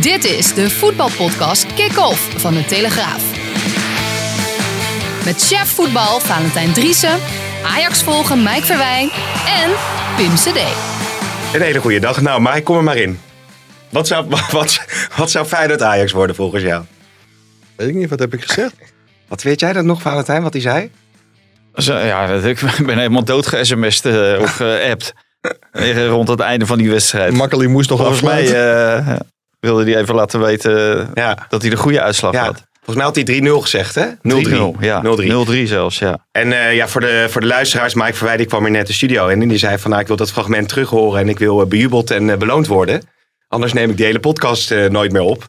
Dit is de voetbalpodcast Kick-Off van de Telegraaf. Met chef voetbal Valentijn Driessen, Ajax volgen Mike Verwijn en Pim CD. Een hele goede dag. Nou, maar kom er maar in. Wat zou, wat, wat zou Feyenoord Ajax worden volgens jou? Weet ik niet, wat heb ik gezegd? Wat weet jij dat nog, Valentijn, wat hij zei? Zo, ja, dat- ik ben helemaal doodge-sms'd eh, of geappt. Eh, Rond het einde van die wedstrijd. Makkeli moest nog Volgens mij afsluiten. Wilde hij even laten weten Ja. dat hij de goede uitslag ja. had. Volgens mij had hij 3-0 gezegd, hè? 0-3. Ja, 0-3. 0-3 zelfs, ja. En eh, ja, voor de, voor de luisteraars, Mike Verwijder kwam hier net de studio in. En die zei van, nou, ik wil dat fragment terug horen. En ik wil eh, bejubeld en eh, beloond worden. Anders neem ik die hele podcast nooit meer op.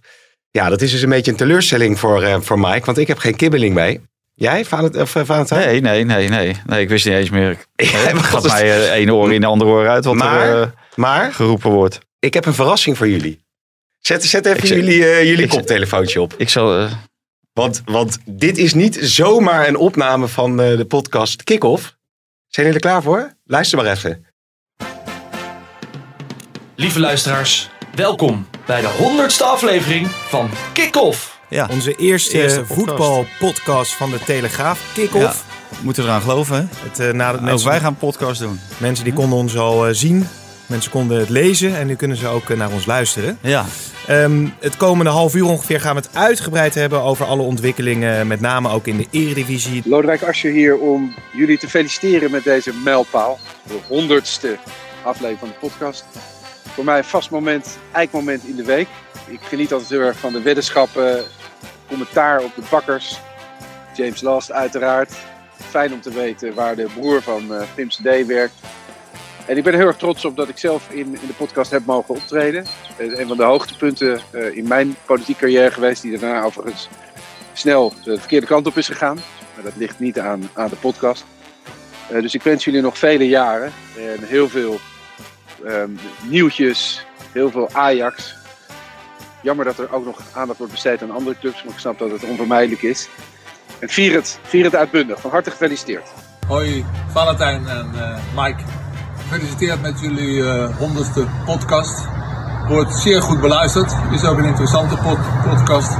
Ja, dat is dus een beetje een teleurstelling voor, voor Mike. Want ik heb geen kibbeling mee. Jij, Valentijn? Nee, nee, nee, nee. Nee, ik wist niet eens meer. Ja, Het gaat mij één oor in de andere oor uit wat Maar- er Maar geroepen wordt. ik heb een verrassing voor jullie. Zet, zet even jullie, eh, jullie koptelefoontje op. Ik zal... eh, Want, want dit is niet zomaar een opname van eh, de podcast Kick-Off. Zijn jullie er klaar voor? Luister maar even. Lieve luisteraars, welkom bij de honderdste aflevering van Kick-Off. Ja, Onze eerste, Eerste podcast. voetbalpodcast van de Telegraaf, Kick-Off. moeten we eraan geloven, hè? Het, eh, nadat Ook mensen, wij gaan een podcast doen. mensen die konden ons al eh, zien, mensen konden het lezen en nu kunnen ze ook naar ons luisteren. Ja, Ehm, het komende half uur ongeveer gaan we het uitgebreid hebben over alle ontwikkelingen, met name ook in de Eredivisie. Lodewijk Asscher hier om jullie te feliciteren met deze mijlpaal. De honderdste aflevering van de podcast. Voor mij een vast moment, eikmoment in de week. Ik geniet altijd heel erg van de weddenschappen, commentaar op de bakkers. James Last uiteraard. Fijn om te weten waar de broer van eh Pim CD werkt. En ik ben heel erg trots op dat ik zelf in, in de podcast heb mogen optreden. Het is een van de hoogtepunten eh, in mijn politieke carrière geweest, die daarna overigens snel de verkeerde kant op is gegaan. Maar dat ligt niet aan, aan de podcast. Eh, dus ik wens jullie nog vele jaren. En heel veel ehm, nieuwtjes. Heel veel Ajax. Jammer dat er ook nog aandacht wordt besteed aan andere clubs. Maar ik snap dat het onvermijdelijk is. En vier het, vier het uitbundig. Van harte gefeliciteerd. Hoi, Valentijn en eh, Mike. Gefeliciteerd met jullie eh, honderdste podcast. Wordt zeer goed beluisterd. Is ook een interessante pod- podcast.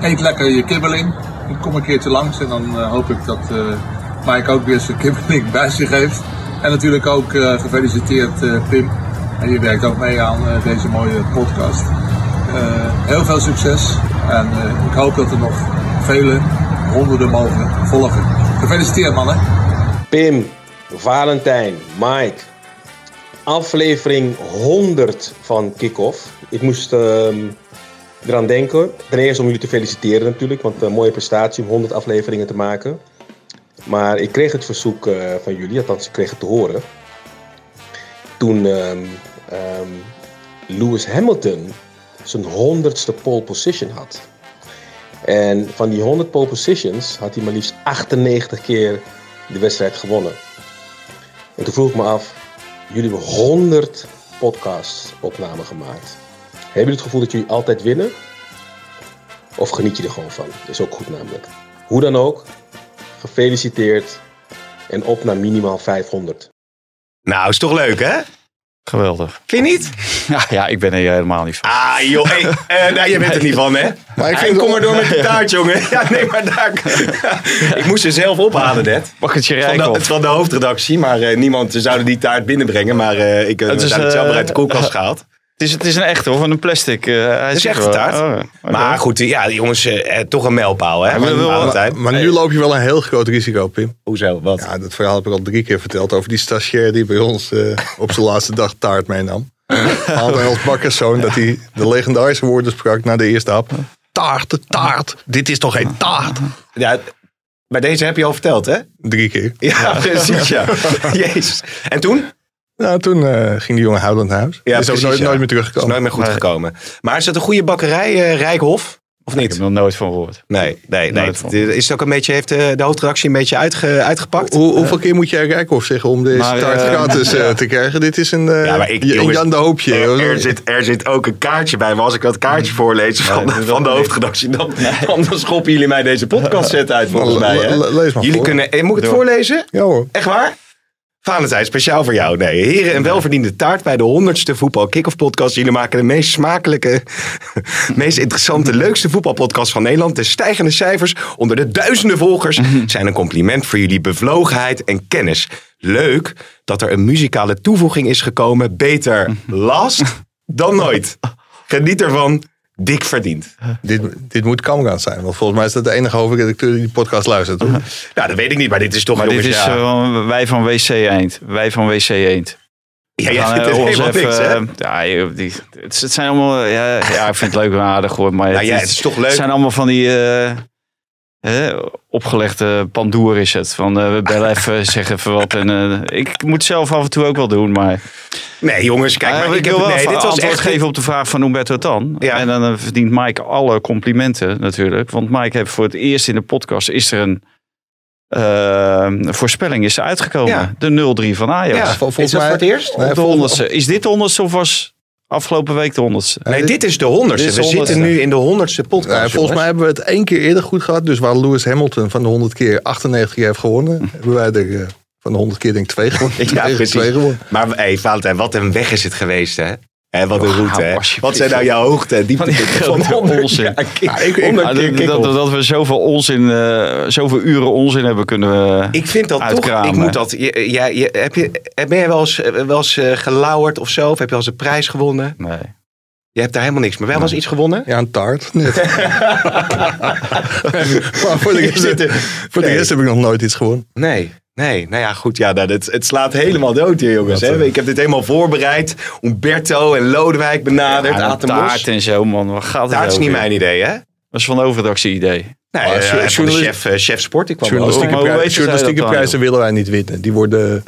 Eet lekker je kibbeling. Ik kom een keertje langs en dan eh, hoop ik dat eh, Mike ook weer zijn kibbeling bij zich heeft. En natuurlijk ook gefeliciteerd Pim. En je werkt ook mee aan deze mooie podcast. Heel veel succes en ik hoop dat er nog vele honderden mogen volgen. Gefeliciteerd mannen. Pim, Valentijn, Mike. Aflevering 100 van Kick-Off. Ik moest ehm, eraan denken. Ten eerste om jullie te feliciteren natuurlijk, want een mooie prestatie om 100 afleveringen te maken. Maar ik kreeg het verzoek eh, van jullie, althans ik kreeg het te horen. Toen ehm, ehm, Lewis Hamilton zijn 100ste pole position had. En van die 100 pole positions had hij maar liefst 98 keer de wedstrijd gewonnen. En toen vroeg ik me af, jullie hebben 100 podcast opnamen gemaakt. Hebben jullie het gevoel dat jullie altijd winnen? Of geniet je er gewoon van? Is ook goed namelijk. Hoe dan ook, gefeliciteerd en op naar minimaal 500. Nou, is toch leuk, hè? Geweldig. Vind je niet? Ja, ja, ik ben er helemaal niet van. Ah, joh. Hey, eh, nou, jij bent er niet van, hè? Maar ik Hey, vind kom het maar door met de taart, jongen. Ja, nee, maar daar... ik moest er zelf ophalen net. Bakketje Van rijk de, op. van de hoofdredactie, maar eh, niemand zou die taart binnenbrengen. Maar eh, ik heb Het het zelf maar uit de koelkast gehaald. Het is, het is een echte hoor, van een plastic. eh hij Het is echt een taart. Oh. Maar goed, ja, jongens, eh, eh, toch een mijlpaal, hè? maar-. Maar nu loop je wel een heel groot risico, Pim. Hoezo? Wat? Ja, dat verhaal heb ik al drie keer verteld over die stagiair die bij ons eh, op zijn laatste dag taart meenam. Hij als bakkerszoon dat hij de legendarische woorden sprak na de eerste hap. Taart, taart. Dit is toch geen taart? Ja, bij deze heb je al verteld, hè? Drie keer. Ja, precies, ja. Jezus. En toen? Nou, toen eh, ging die jongen huilend naar huis. Ja, is ook nooit, ja. nooit meer Is teruggekomen. nooit meer goed gekomen. Maar is het een goede bakkerij, eh, Rijkhof? Of Ik niet? heb er nog nooit van gehoord. Nee, nee, nee. Is het ook een beetje, heeft de, de hoofdredactie een beetje uitge, uitgepakt? Hoe, hoeveel keer moet jij Rijkhoff zeggen om deze Maar, taart eh, gratis eh, te krijgen? Dit is een, eh, Ja, maar ik- jongens, Jan de Hoopje. Er, er zit, er zit ook een kaartje bij. Maar als ik dat kaartje voorlees van, dat van de hoofdredactie, dan, dan schoppen jullie mij deze podcast set uit volgens mij. Hè? Le- le- lees maar Jullie voor. kunnen, eh, moet ik het voorlezen? Ja hoor. Echt waar? Valentijn, speciaal voor jou. Nee, heren, een welverdiende taart bij de honderdste voetbal kick-off podcast. Jullie maken de meest smakelijke, meest interessante, leukste voetbalpodcast van Nederland. De stijgende cijfers onder de duizenden volgers zijn een compliment voor jullie bevlogenheid en kennis. Leuk dat er een muzikale toevoeging is gekomen. Beter last dan nooit. Geniet ervan. Dik verdiend. Dit, dit moet Kamran zijn. Want volgens mij is dat de enige hoofdredacteur die die podcast luistert. Toch? Nou, dat weet ik niet, maar dit is toch Maar dit jongens, is ja. eh, wij van WC Eend. Wij van WC Eend. Ja, jij vindt het helemaal even, niks, hè? eh, ja, die, het, het zijn allemaal... Ja, ja, ik vind het leuk en aardig hoor. Maar Nou het, ja, is- het is toch leuk. Het zijn allemaal van die... eh, hè, opgelegde pandoer is het. Van eh, we bellen even, zeg even wat. En, eh, ik moet zelf af en toe ook wel doen, maar... Nee, jongens, kijk, Eh, maar ik ik heb, wil wel nee, even dit was antwoord echt geven op de vraag van Humberto Tan. Ja. En dan verdient Mike alle complimenten natuurlijk. Want Mike heeft voor het eerst in de podcast... is er een voorspelling is uitgekomen. Ja. De 0-3 van Ajax. Ja, vol- is volgens dat mij- voor het eerst? Nee, Op de vol- honderdste. Is dit de honderdste of was afgelopen week de honderdste? Nee, dit is de honderdste. Is We zitten nu in de honderdste podcast. Nou, volgens mij hebben we het één keer eerder goed gehad. Dus waar Lewis Hamilton van de 100 keer 98 keer heeft gewonnen, hebben wij er eh, van de 100 keer denk ik twee gewonnen. Ja, Twee- precies. twee gewonnen. Maar hey, Valentijn, wat een weg is het geweest, hè? Wat een Oh, route, hè? Wat zijn nou jouw hoogte en Van die dieptepunten van 100 onzin. Ja, kick- Ja, ik- ik- 100 keer dat, dat, dat we zoveel onzin, eh, zoveel uren onzin hebben kunnen Ik vind dat toch, ik moet dat, je, jij- je, heb je, ben je wel eens, wel eens eh, gelauwerd of zo? Of heb je wel eens een prijs gewonnen? Nee. Je hebt daar helemaal niks, maar wel eens iets gewonnen? Ja, een taart. Net. maar voor de, rest, zitten- voor de Nee. rest heb ik nog nooit iets gewonnen. Nee, nee. Nou ja, goed. Ja, nou, het, het slaat helemaal dood hier, jongens. Dat, Hè? eh, Ik heb dit helemaal voorbereid. Umberto en Lodewijk benaderd. Ja, taart en zo, man. Wat gaat het Taart is niet mijn idee, hè? Dat is van de overdrachtse idee. Nee, Maar eh, van de chef, eh, chef sport. Ik kwam wel. Journalistieke, dat dan, prijzen willen wij niet winnen. Die worden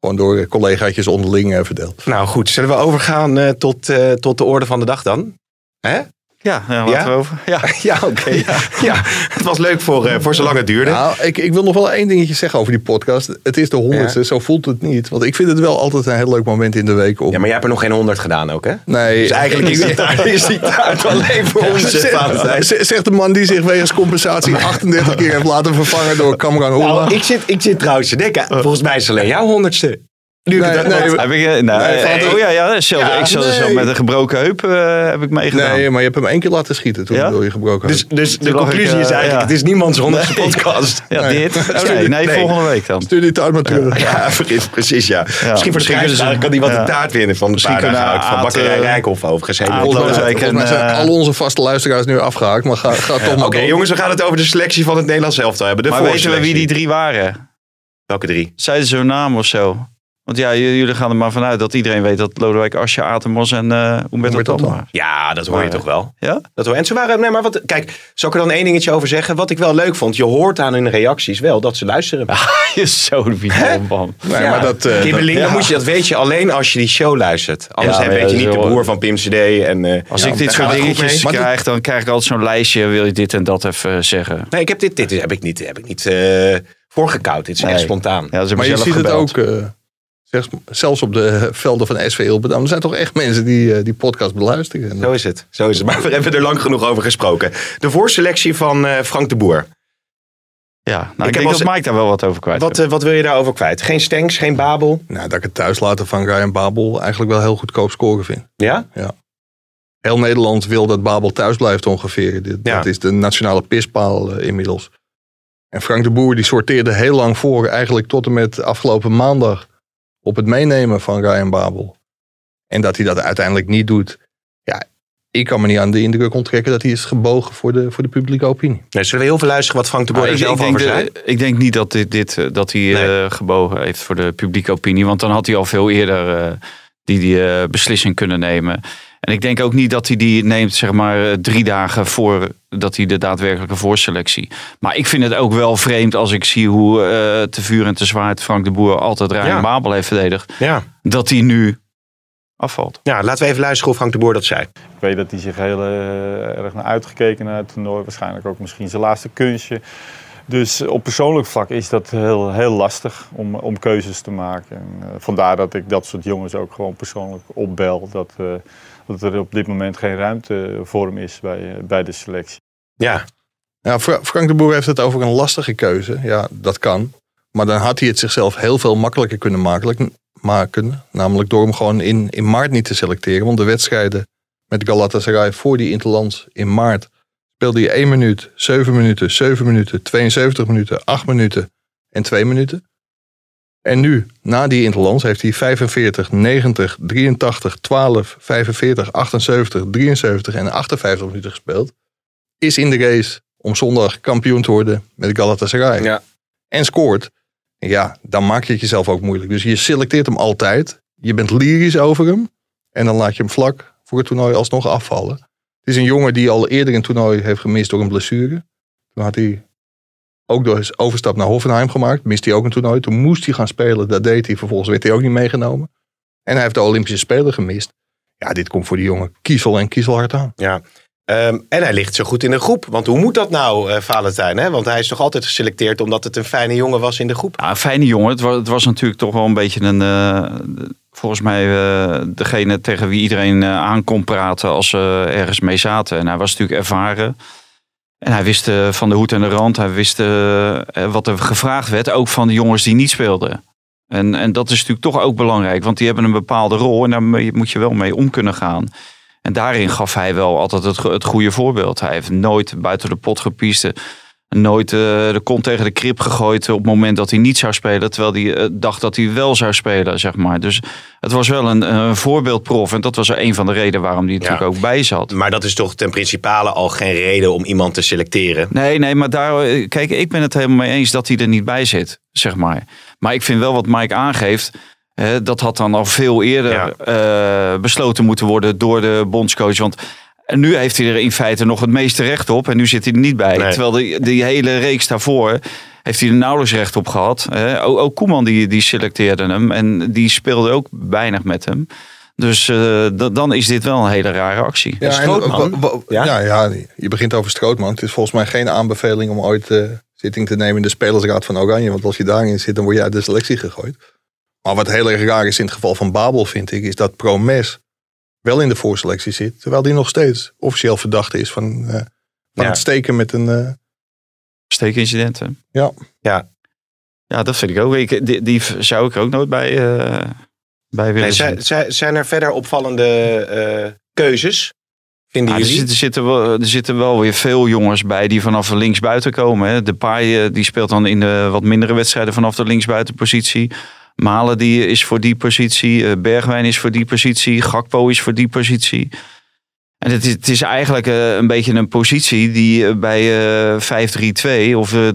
gewoon door collegaatjes onderling eh, verdeeld. Nou goed, zullen we overgaan eh, tot, eh, tot de orde van de dag dan? Hè? Ja, ja laten Ja? we over. Ja. Ja, oké. Ja. het was leuk voor, eh, voor zolang het duurde. Nou, ik, ik wil nog wel één dingetje zeggen over die podcast. Het is de honderdste, zo voelt het niet. Want ik vind het wel altijd een heel leuk moment in de week. Om... Ja, maar jij hebt er nog geen honderd gedaan ook, hè? Nee, Dus eigenlijk is die taart, is die taart alleen voor ons. eh. Zeg- Zegt de man die zich wegens compensatie 38 keer heeft laten vervangen door Kamran Oela. Nou, ik zit, ik zit trouwens te denken. Volgens mij is het alleen jouw honderdste. Nu ik Nee, het- nee, want- Heb ik, eh, nou, Nee, eh, oh ja, ja, ik zelfs nee. wel met een gebroken heup eh, heb ik meegedaan. nee, maar je hebt hem één keer laten schieten toen Ja? door je gebroken Dus, had. dus de lag conclusie ik, is eigenlijk, ja. het is niemands honderdste Nee. podcast. Ja, Nee. dit? Nee, nee, Nee. volgende week dan. Stuur die taart maar terug. Ja, precies, precies ja. Misschien voor de kan die wat ja. een taart winnen van de Misschien paar dagen. Van bakkerij Rijkhoff overigens. Volgens zijn al onze vaste luisteraars nu afgehaakt. Maar ga, ga toch maar Oké jongens, we gaan het over de selectie van het Nederlands elftal hebben. De maar weten we wie die drie waren? Welke drie? Zeiden ze hun naam of zo? Want ja, jullie gaan er maar vanuit dat iedereen weet dat Lodewijk Asje, Atemos en eh Humberto Humberto Tan. Ja, dat hoor je Maar- toch wel. Ja? Dat hoor. En ze waren, nee, maar wat, kijk, zal ik er dan één dingetje over zeggen? Wat ik wel leuk vond, je hoort aan hun reacties wel dat ze luisteren. Je is zo de man. Nee, Ja. maar dat, eh, Kibbeling, dat- dan moet je, dat weet je alleen als je die show luistert. Anders Ja, weet ja, je niet de wel- broer van Pim CD. En, eh, Als ja, ik dit soort dingetjes mee. krijg, dan krijg ik altijd zo'n lijstje. Wil je dit en dat even zeggen? Nee, ik heb dit, dit heb ik niet, heb ik niet eh, voorgekoud. Dit is echt spontaan. Ja, ze hebben maar je zelf ziet gebeld. het ook, eh, zelfs, zelfs op de velden van SV Ilpendam. Er zijn toch echt mensen die eh, die podcast beluisteren. En Zo is het. Zo is het. Maar we hebben er lang genoeg over gesproken. De voorselectie van eh, Frank de Boer. Ja, nou, ik, heb denk als- dat Mike daar wel wat over kwijt Wat, wil. eh, wat wil je daarover kwijt? Geen Stenks, geen Babel? Nou, dat ik het thuislaten van Ryan Babel eigenlijk wel heel goedkoop scoren vind. Ja? Heel Nederland wil dat Babel thuis blijft ongeveer. Dit, Ja. Dat is de nationale pispaal inmiddels. En Frank de Boer die sorteerde heel lang voor, eigenlijk tot en met afgelopen maandag, op het meenemen van Ryan Babel. En dat hij dat uiteindelijk niet doet. Ja, ik kan me niet aan de indruk onttrekken dat hij is gebogen voor de, voor de publieke opinie. Nee, zullen we heel veel luisteren wat Frank de Boer er ik, zelf ik, denk over de- zei? ik denk niet dat, dit, dit, eh, dat hij Nee. eh, gebogen heeft voor de publieke opinie. Want dan had hij al veel eerder eh, die, die eh, beslissing kunnen nemen. En ik denk ook niet dat hij die neemt, zeg maar, eh, drie dagen voor dat hij de daadwerkelijke voorselectie. Maar ik vind het ook wel vreemd als ik zie hoe eh, te vuur en te zwaard Frank de Boer altijd Ryan Ja. Babel heeft verdedigd. Ja. Dat hij nu afvalt. ja, laten we even luisteren hoe Frank de Boer dat zei. Ik weet dat hij zich heel eh, erg naar uitgekeken naar het toernooi. Waarschijnlijk ook misschien zijn laatste kunstje. Dus op persoonlijk vlak is dat heel, heel lastig om, om keuzes te maken. En, eh, vandaar dat ik dat soort jongens ook gewoon persoonlijk opbel. Dat, eh, dat er op dit moment geen ruimte voor hem is bij, eh, bij de selectie. Ja, Ja, Fra- Frank de Boer heeft het over een lastige keuze. Ja, dat kan. Maar dan had hij het zichzelf heel veel makkelijker kunnen maken. maken namelijk door hem gewoon in, in maart niet te selecteren. Want de wedstrijden met Galatasaray voor die Interlands in maart speelde hij 1 minuut, 7 minuten, 7 minuten, 72 minuten, 8 minuten en 2 minuten. En nu, na die Interlands, heeft hij 45, 90, 83, 12, 45, 78, 73 en 58 minuten gespeeld. Is in de race om zondag kampioen te worden met Galatasaray. Ja. En scoort. Ja, dan maak je het jezelf ook moeilijk. Dus je selecteert hem altijd. Je bent lyrisch over hem. En dan laat je hem vlak voor het toernooi alsnog afvallen. Het is een jongen die al eerder een toernooi heeft gemist door een blessure. Toen had hij ook door zijn overstap naar Hoffenheim gemaakt. Miste hij ook een toernooi. Toen moest hij gaan spelen. Dat deed hij. Vervolgens werd hij ook niet meegenomen. En hij heeft de Olympische Spelen gemist. Ja, dit komt voor die jongen kiezel en kiezelhard aan. ja. Ehm, en hij ligt zo goed in de groep. Want hoe moet dat nou, eh Valentijn? Hè? Want hij is toch altijd geselecteerd omdat het een fijne jongen was in de groep? Ja, een fijne jongen. Het was, het was natuurlijk toch wel een beetje een. eh, volgens mij eh, degene tegen wie iedereen eh, aan kon praten als ze ergens mee zaten. En hij was natuurlijk ervaren. En hij wist eh, van de hoed en de rand. Hij wist eh, eh, wat er gevraagd werd. Ook van de jongens die niet speelden. En, en dat is natuurlijk toch ook belangrijk. Want die hebben een bepaalde rol. En daar moet je- wel mee om kunnen gaan. En daarin gaf hij wel altijd het, het goede voorbeeld. Hij heeft nooit buiten de pot gepiest. Nooit eh, de kont tegen de krip gegooid op het moment dat hij niet zou spelen. Terwijl hij eh, dacht dat hij wel zou spelen, zeg maar. Dus het was wel een, een voorbeeldprof. En dat was er een van de redenen waarom hij natuurlijk ook bij zat. Maar dat is toch ten principale al geen reden om iemand te selecteren? Nee, nee, maar daar, eh, kijk, ik ben het helemaal mee eens dat hij er niet bij zit, zeg maar. Maar ik vind wel wat Mike aangeeft, hè, dat had dan al veel eerder eh, besloten moeten worden door de bondscoach. Want en nu heeft hij er in feite nog het meeste recht op en nu zit hij er niet bij. Nee. Terwijl die, die hele reeks daarvoor heeft hij er nauwelijks recht op gehad. Hè. Ook, ook Koeman die, die selecteerde hem en die speelde ook weinig met hem. Dus eh, da- dan is dit wel een hele rare actie. Ja, wa- ja? Ja, je begint over Strootman. Het is volgens mij geen aanbeveling om ooit eh, zitting te nemen in de spelersraad van Oranje. Want als je daarin zit, dan word je uit de selectie gegooid. Maar wat heel erg raar is in het geval van Babel, vind ik, is dat Promes wel in de voorselectie zit. Terwijl die nog steeds officieel verdachte is van, eh, van Ja. het steken met een... eh, Steekincidenten. Ja. Ja. Ja, dat vind ik ook. Ik, die, die zou ik er ook nooit bij, eh, bij willen Nee, zijn, zijn- zijn er verder opvallende eh, keuzes? Vinden Ja, er, zitten, zitten wel, er zitten wel weer veel jongens bij die vanaf de linksbuiten komen. Hè. De Paai die speelt dan in de wat mindere wedstrijden vanaf de linksbuitenpositie. Malen die is voor die positie. Eh, Bergwijn is voor die positie. Gakpo is voor die positie. En het is, het is eigenlijk eh, een beetje een positie die eh, bij eh 5-3-2 of eh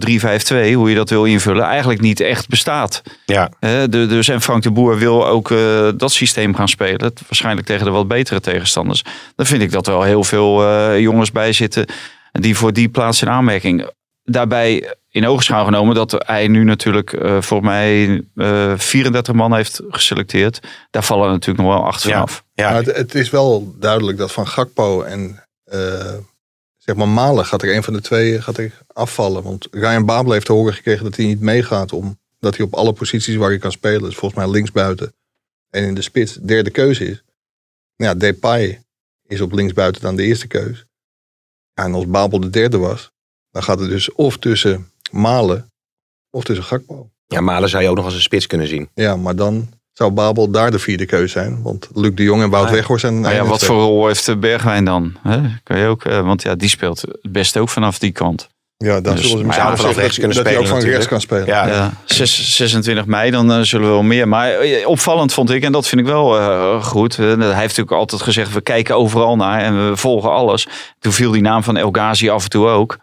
3-5-2, hoe je dat wil invullen, eigenlijk niet echt bestaat. Ja. Dus en Frank de Boer wil ook dat systeem gaan spelen. Waarschijnlijk tegen de wat betere tegenstanders. Dan vind ik dat er wel heel veel jongens bij zitten die voor die plaats in aanmerking. Daarbij in ogenschouw genomen dat hij nu natuurlijk eh voor mij eh 34 man heeft geselecteerd. Daar vallen natuurlijk nog wel acht vanaf. Ja. Maar het, het is wel duidelijk dat van Gakpo en eh, zeg maar Malen gaat er een van de twee gaat er afvallen. Want Ryan Babel heeft te horen gekregen dat hij niet meegaat omdat hij op alle posities waar hij kan spelen, dus volgens mij linksbuiten en in de spits, derde keuze is. Ja, Depay is op linksbuiten dan de eerste keus. Ja, en als Babel de derde was, dan gaat het dus of tussen Malen of tussen Gakpo. Ja, Malen zou je ook nog als een spits kunnen zien. Ja, maar dan zou Babel daar de vierde keus zijn. Want Luc de Jong en Wout Ah, Weghorst zijn... Maar ja, wat voor rol heeft Bergwijn dan? Hè? Kan je ook, eh, want ja, die speelt het best ook vanaf die kant. Ja, dan Dus, zullen ze misschien ja, vanaf rechts kunnen dat hij ook van rechts kan spelen. Ja. Zes- 26 mei, dan eh, zullen we wel meer. Maar eh, opvallend vond ik, en dat vind ik wel eh, goed. hij heeft natuurlijk altijd gezegd, we kijken overal naar en we volgen alles. Toen viel die naam van El Ghazi af en toe ook.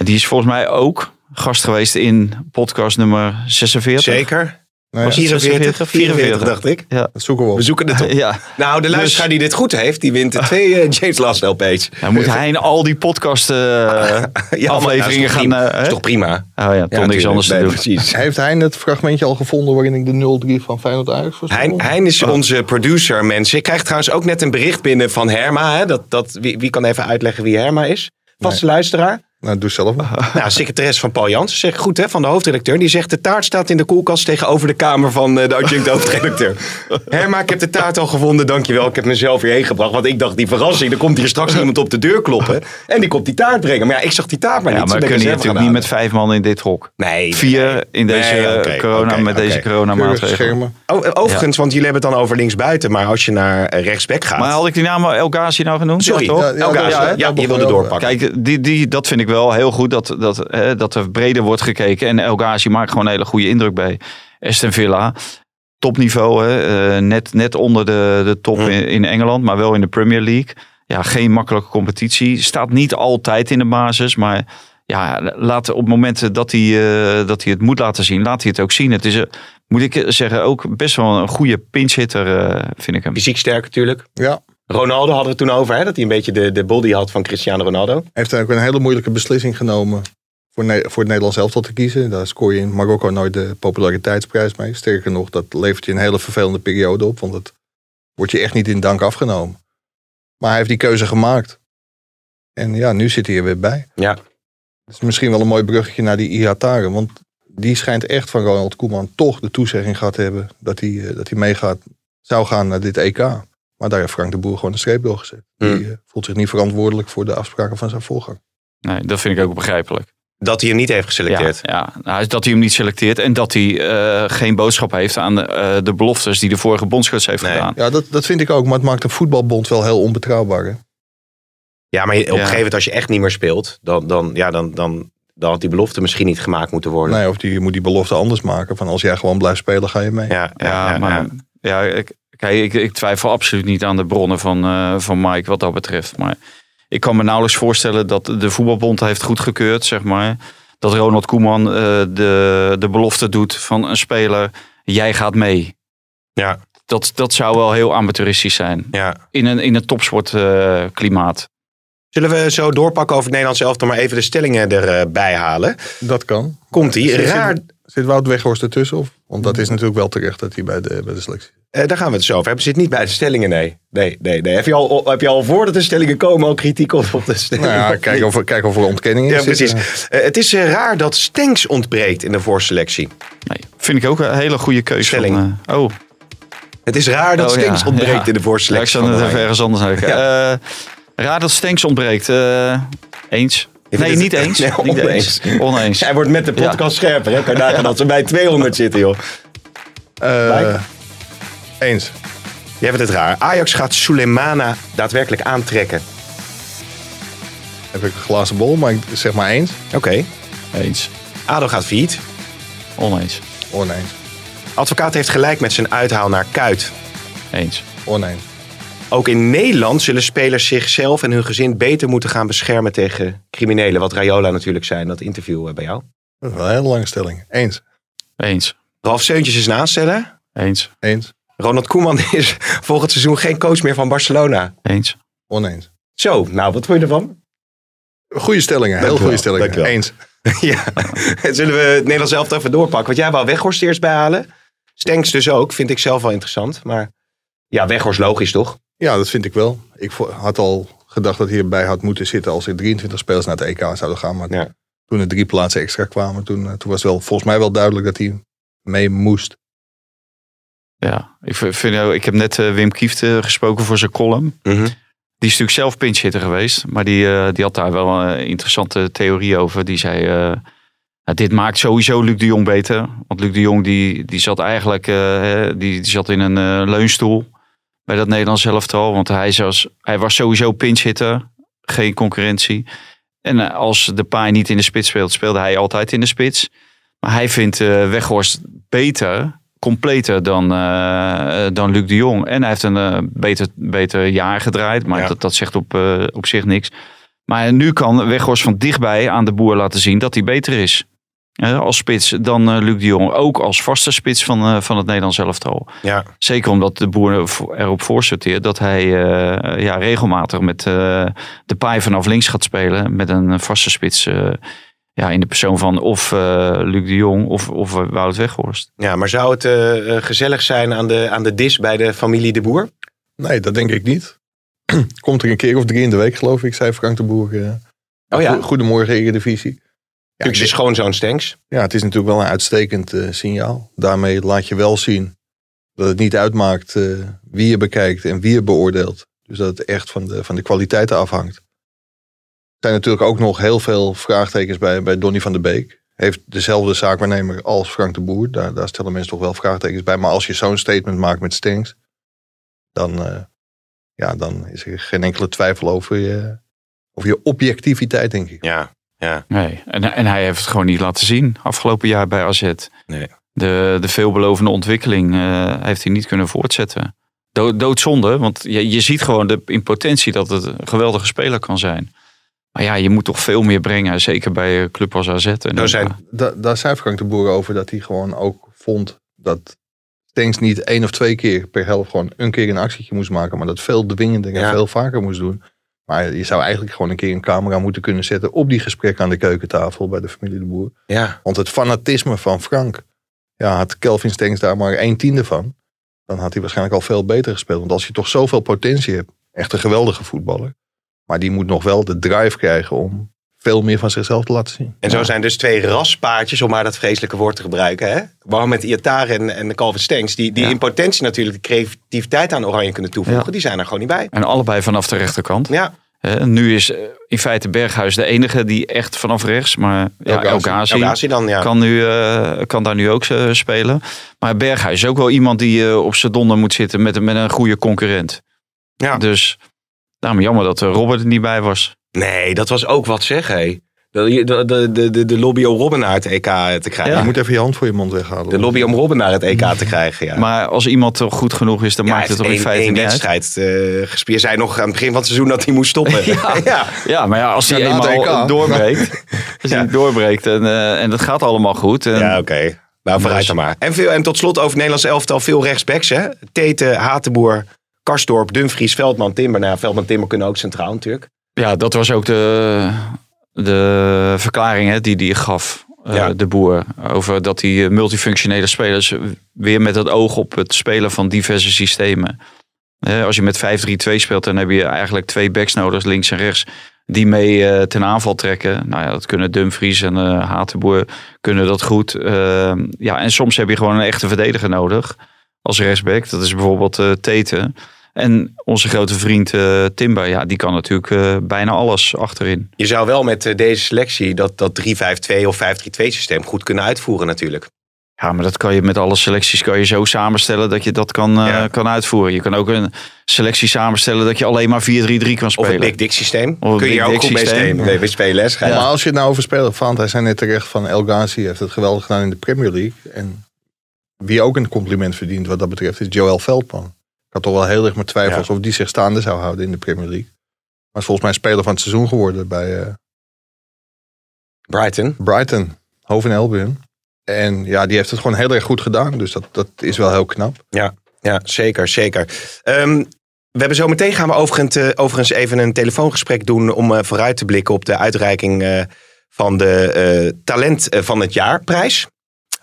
En die is volgens mij ook gast geweest in podcast nummer 46. Zeker. Nou Was ja, 44, 44 dacht ik. Ja. Dat zoeken we op. We zoeken het op. Ja. Nou, de luisteraar die dit goed heeft, die wint de twee eh, James Last LP's. Nou, moet hij in al die podcast eh, maar dat afleveringen is toch gaan... prima. eh, Dat is toch prima? Oh ja, toch niks anders te Nee, doen. Precies. Heeft hij het fragmentje al gevonden waarin ik de 0-3 van Feyenoord voorspel? Hein, hein is onze producer, mensen. Ik krijg trouwens ook net een bericht binnen van Herma. Hè? Dat, dat, wie, wie kan even uitleggen wie Herma is? Vaste luisteraar. Nou, doe zelf maar. Nou, secretaris van Paul Jansen zegt goed hè, van de hoofdredacteur. Die zegt de taart staat in de koelkast tegenover de kamer van eh, de adjunct hoofdredacteur. Herma, ik heb de taart al gevonden, dankjewel. Ik heb mezelf hierheen gebracht. Want ik dacht, die verrassing, er komt hier straks iemand op de deur kloppen. En die komt die taart brengen. Maar ja, ik zag die taart maar Ja, niet. maar we kunnen hier natuurlijk niet met vijf man in dit hok. Nee, Vier in deze Nee, corona, met deze coronamaatregelen. Oh, overigens, want jullie hebben het dan over linksbuiten. Maar als je naar eh, rechtsback gaat. Maar had ik die naam El Ghazi nou genoemd? Sorry, Ja, toch? Ja, ja, El Ghazi. Ja, je wilde doorpakken. Kijk, die, die, dat vind ik wel heel goed dat, dat, hè, dat er breder wordt gekeken. En El Ghazi maakt gewoon een hele goede indruk bij Aston Villa. Topniveau, hè? eh, net, net onder de, de top in, in Engeland, maar wel in de Premier League. Ja, geen makkelijke competitie. Staat niet altijd in de basis, maar ja, laat op momenten dat hij, eh, dat hij het moet laten zien, laat hij het ook zien. Het is, eh, moet ik zeggen, ook best wel een goede pinchhitter, eh vind ik hem. Fysiek sterk natuurlijk. Ja. Ronaldo hadden we het toen over, hè? dat hij een beetje de, de body had van Cristiano Ronaldo. heeft ook een hele moeilijke beslissing genomen voor, Ne- voor het Nederlands elftal te kiezen. Daar scoor je in Marokko nooit de populariteitsprijs mee. Sterker nog, dat levert je een hele vervelende periode op. Want het wordt je echt niet in dank afgenomen. Maar hij heeft die keuze gemaakt. En ja, nu zit hij er weer bij. Ja. Het is misschien wel een mooi bruggetje naar die Ihatare. Want die schijnt echt van Ronald Koeman toch de toezegging gehad te hebben... dat hij, eh, dat hij meegaat, zou gaan naar dit EK. Maar daar heeft Frank de Boer gewoon een streep doorgezet. Hmm. Die eh, voelt zich niet verantwoordelijk voor de afspraken van zijn voorganger. Nee, dat vind ik ook begrijpelijk. Dat hij hem niet heeft geselecteerd. Ja, ja. Nou, dat hij hem niet selecteert en dat hij eh, geen boodschap heeft aan de, eh, de beloftes die de vorige bondscoach heeft Nee. gedaan. Ja, dat, dat vind ik ook. Maar het maakt een voetbalbond wel heel onbetrouwbaar. Hè? Ja, maar op een Ja. gegeven moment als je echt niet meer speelt, dan, dan, ja, dan, dan, dan had die belofte misschien niet gemaakt moeten worden. Nee, of die, je moet die belofte anders maken. Van als jij gewoon blijft spelen, ga je mee. Ja, ja, Ja, ja, maar ja. ja, ik, kijk, ik, ik twijfel absoluut niet aan de bronnen van, eh, van Mike wat dat betreft. Maar ik kan me nauwelijks voorstellen dat de voetbalbond heeft goedgekeurd, zeg maar. Dat Ronald Koeman eh, de, de belofte doet van een speler, jij gaat mee. Ja. Dat, dat zou wel heel amateuristisch zijn. Ja. In een, in een topsportklimaat. klimaat. Zullen we zo doorpakken over het Nederlands elftal, maar even de stellingen erbij halen? Dat kan. Komt ie? Zit- Raar, Zit, Wout Weghorst ertussen? Of? Want dat is natuurlijk wel terecht dat hij bij de, bij de selectie zit. Eh, daar gaan we het zo over hebben. Zit niet bij de stellingen, nee. Nee, nee, nee. Heb je al, heb je al voordat de stellingen komen al kritiek op, op de stellingen? Nou ja, kijk of, er- kijk of er ontkenning is. Ja, precies. Eh, het is eh, raar dat Stenks ontbreekt in de voorselectie. Nee, vind ik ook een hele goede keuze. Stelling. Van, eh, oh, Het is raar dat Oh, ja. Ontbreekt Ja. in de Ja, ik voorselectie. zal van het even ergens anders kijken. Eh, raar dat Stenks ontbreekt. Eh, eens? Nee, het- niet eens. Nee, niet oneens. eens. Oneens. Hij wordt met de podcast scherper. Hè? Kan je nagaan dat ze bij 200 zitten, joh. Eh, Mike? eens. Jij vindt het raar. Ajax gaat Sulemana daadwerkelijk aantrekken. Heb ik een glazen bol, maar ik zeg maar eens. Oké. Eens. ADO gaat failliet. Oneens. Oneens. Advocaat heeft gelijk met zijn uithaal naar Kuit. Eens. Oneens. Ook in Nederland zullen spelers zichzelf en hun gezin beter moeten gaan beschermen tegen criminelen. Wat Rayola natuurlijk zijn, dat interview eh, bij jou. Dat is wel een hele lange stelling. Eens. Eens. Ralf Seuntjes is een aansteller. Eens. Eens. Ronald Koeman is volgend seizoen geen coach meer van Barcelona. Eens. Oneens. Zo, nou, wat vond je ervan? Goede stellingen. Heel goede stellingen. Eens. ja. Zullen we het Nederlands zelf even doorpakken? Want jij wou Weghorst eerst bijhalen. Stenks dus ook, vind ik zelf wel interessant. Maar ja, Weghorst logisch toch? Ja, dat vind ik wel. Ik had al gedacht dat hij erbij had moeten zitten als er 23 spelers naar het EK zouden gaan. Maar Ja. toen er drie plaatsen extra kwamen, toen, eh, toen was wel volgens mij wel duidelijk dat hij mee moest. Ja, ik, vind, ik heb net eh, Wim Kieft eh, gesproken voor zijn column. Mhm. Die is natuurlijk zelf pinchhitter geweest. Maar die, eh, die had daar wel een interessante theorie over. Die zei, eh, nou, dit maakt sowieso Luc de Jong beter. Want Luc de Jong die, die zat eigenlijk eh, hè, die, die zat in een eh, leunstoel bij dat Nederlands elftal. Want hij, was, hij was sowieso pinchhitter. Geen concurrentie. En eh, als de paai niet in de spits speelt, speelde hij altijd in de spits. Maar hij vindt eh, Weghorst beter, completer dan, eh, dan Luc de Jong. En hij heeft een beter, beter jaar gedraaid. Maar Ja. dat, dat zegt op, op zich niks. Maar nu kan Weghorst van dichtbij aan de boer laten zien dat hij beter is. Eh, als spits dan eh, Luc de Jong. Ook als vaste spits van, eh, van het Nederlands elftal. Ja. Zeker omdat de boer erop voorsorteert dat hij eh, ja, regelmatig met eh, de paai vanaf links gaat spelen. Met een vaste spits eh, ja, in de persoon van of eh, Luc de Jong of, of Wout Weghorst. Ja, maar zou het gezellig zijn aan de, aan de dis bij de familie De Boer? Nee, dat denk ik niet. Komt er een keer of drie in de week, geloof ik, zei Frank de Boer. Oh ja? Go- Goedemorgen, Eredivisie. Natuurlijk is gewoon zo'n stanks. Ja, het is natuurlijk wel een uitstekend eh, signaal. Daarmee laat je wel zien dat het niet uitmaakt eh, wie je bekijkt en wie je beoordeelt. Dus dat het echt van de, van de kwaliteiten afhangt. Er zijn natuurlijk ook nog heel veel vraagtekens bij, bij Donny van der Beek. Heeft dezelfde zaakwaarnemer als Frank de Boer. Daar, daar stellen mensen toch wel vraagtekens bij. Maar als je zo'n statement maakt met Stenks, dan, eh, ja, dan is er geen enkele twijfel over je, over je objectiviteit, denk ik. Ja, ja. Nee, en, en hij heeft het gewoon niet laten zien afgelopen jaar bij AZ. Nee. De, de veelbelovende ontwikkeling eh, heeft hij niet kunnen voortzetten. Dood, doodzonde, want je, je ziet gewoon de, in potentie dat het een geweldige speler kan zijn. Maar ja, je moet toch veel meer brengen, zeker bij een club als AZ. En dan- zijn, Da, daar zei Frank de Boer over dat hij gewoon ook vond dat Stenks niet één of twee keer per helft gewoon een keer een actietje moest maken. Maar dat veel dwingender en Ja. veel vaker moest doen. Maar je zou eigenlijk gewoon een keer een camera moeten kunnen zetten op die gesprekken aan de keukentafel bij de familie de Boer. ja. Want het fanatisme van Frank, ja, had Kelvin Stenks daar maar een tiende van. Dan had hij waarschijnlijk al veel beter gespeeld. Want als je toch zoveel potentie hebt, echt een geweldige voetballer. Maar die moet nog wel de drive krijgen om veel meer van zichzelf te laten zien. En zo zijn dus twee raspaardjes, om maar dat vreselijke woord te gebruiken. Hè? Waarom met Iatare en, en de Calvin Stenks, die, die Ja. in potentie natuurlijk de creativiteit aan Oranje kunnen toevoegen, Ja. die zijn er gewoon niet bij. En allebei vanaf de rechterkant. Ja, Nu is eh, in feite Berghuis de enige die echt vanaf rechts, maar ja, El El Ghazi. Ghazi El Ghazi dan, ja. kan, nu, eh, kan daar nu ook eh, spelen. Maar Berghuis is ook wel iemand die eh, op zijn donder moet zitten met, met een goede concurrent. Ja. Dus daarom jammer dat Robert er niet bij was. Nee, dat was ook wat zeg, hé. De, de, de, de, lobby om Robben naar het EK te krijgen. Je moet even je hand voor je mond weghalen. De lobby om Robben naar het EK te krijgen, ja. Maar als iemand toch goed genoeg is, dan ja, maakt het toch in feite niet uit. wedstrijd eh gespeeld. Je zei nog aan het begin van het seizoen dat hij moest stoppen. Ja. ja. Maar ja, als hij eenmaal EK. doorbreekt, als hij doorbreekt en, eh, en dat gaat allemaal goed. En, Ja, oké. Nou, vooruit Dus- dan maar. En, veel, en tot slot over het Nederlands elftal veel rechtsbacks, hè? Tete, Hatenboer, Karsdorp, Dumfries, Veldman, Timber. Nou, Veldman, Timber kunnen ook centraal natuurlijk. Ja, dat was ook de, de verklaring hè, die hij gaf, eh, Ja. de boer. Over dat hij eh, multifunctionele spelers weer met het oog op het spelen van diverse systemen. Als je met 5-3-2 speelt, dan heb je eigenlijk twee backs nodig, links en rechts, die mee eh, ten aanval trekken. Nou ja, dat kunnen Dumfries en Hatenboer kunnen dat goed. Eh, ja, en soms heb je gewoon een echte verdediger nodig als rechtsback. Dat is bijvoorbeeld eh Tete. En onze grote vriend eh Timber, ja, die kan natuurlijk eh, bijna alles achterin. Je zou wel met eh, deze selectie dat, dat 3-5-2 of 5-3-2 systeem goed kunnen uitvoeren natuurlijk. Ja, maar dat kan je met alle selecties kan je zo samenstellen dat je dat kan, eh, Ja. kan uitvoeren. Je kan ook een selectie samenstellen dat je alleen maar 4-3-3 kan Of spelen. het Big Dick systeem. Of Kun je Big er ook Dick goed mee systeem. spelen. Maar als je het nou over spelen, Fant, hij zei net terecht van El Ghazi heeft het geweldig gedaan in de Premier League. En wie ook een compliment verdient wat dat betreft is Joel Veldman. Ik had toch wel heel erg mijn twijfels Ja. of die zich staande zou houden in de Premier League. Maar is volgens mij speler van het seizoen geworden bij eh, Brighton. Brighton, Hoven Albion. En ja, die heeft het gewoon heel erg goed gedaan. Dus dat, dat is wel heel knap. Ja, ja zeker, zeker. Ehm, we hebben zo meteen gaan we overigens, eh, overigens even een telefoongesprek doen om eh, vooruit te blikken op de uitreiking van de Talent van het Jaar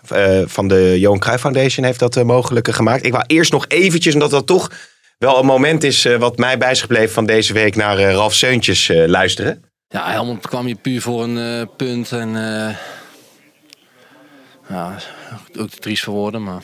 Eh, van de Johan Cruijff Foundation heeft dat eh, mogelijk gemaakt. Ik wou eerst nog eventjes, omdat dat toch wel een moment is eh, wat mij bij is gebleven van deze week naar eh, Ralf Seuntjes eh, luisteren. Ja, Helmond kwam je puur voor een eh, punt en eh, ja, ook te triest voor woorden, maar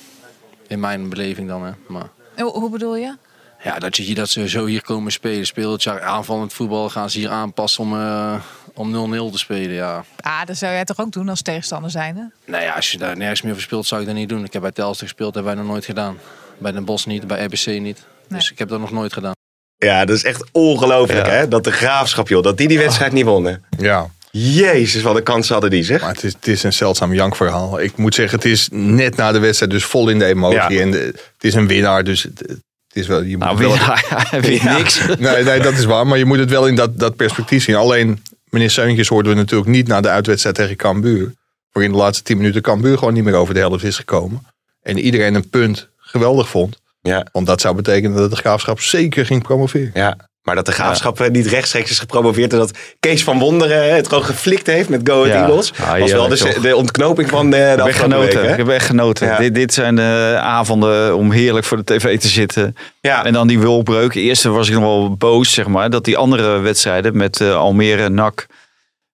in mijn beleving dan. Hè. Maar, Hoe, hoe bedoel je? ja, dat, je, dat ze zo hier komen spelen, speelt jaar aanvallend voetbal, gaan ze hier aanpassen om, eh, om 0-0 te spelen. Ja. Ah, dat zou jij toch ook doen als tegenstander zijn, hè? Nou ja, als je daar nergens meer voor speelt, zou ik dat niet doen. Ik heb bij Telstar gespeeld, dat hebben wij nog nooit gedaan. Bij Den Bosch niet, bij RBC niet. Dus ik heb dat nog nooit gedaan. Ja, dat is echt ongelooflijk hè, dat de Graafschap joh, dat die die wedstrijd niet wonnen. Ja. Jezus, wat een kans hadden die zeg. Maar het is, het is een zeldzaam jankverhaal. Ik moet zeggen, het is net na de wedstrijd, dus vol in de emotie. Ja. En de- het is een winnaar, dus het, het is wel... Je moet Nou, het wel winnaar, hij wint niks. Nee, nee, dat is waar. Maar je moet het wel in dat, dat perspectief zien. Alleen, meneer Seuntjes hoorden we natuurlijk niet na de uitwedstrijd tegen Cambuur. waarin de laatste tien minuten Cambuur gewoon niet meer over de helft is gekomen. En iedereen een punt geweldig vond. Ja. Want dat zou betekenen dat de graafschap zeker ging promoveren. Ja, maar dat de graafschap niet rechtstreeks is gepromoveerd. En dat Kees van Wonderen het gewoon geflikt heeft met Go Ahead Ja. Eagles. Ah, was wel de, de ontknoping van de, de Ik genoten. ik heb echt genoten. Ja. Dit, dit zijn de avonden om heerlijk voor de tv te zitten. Ja. En dan die wulbreuk. Eerst was ik nog wel boos, zeg maar. Dat die andere wedstrijden met eh, Almere, NAC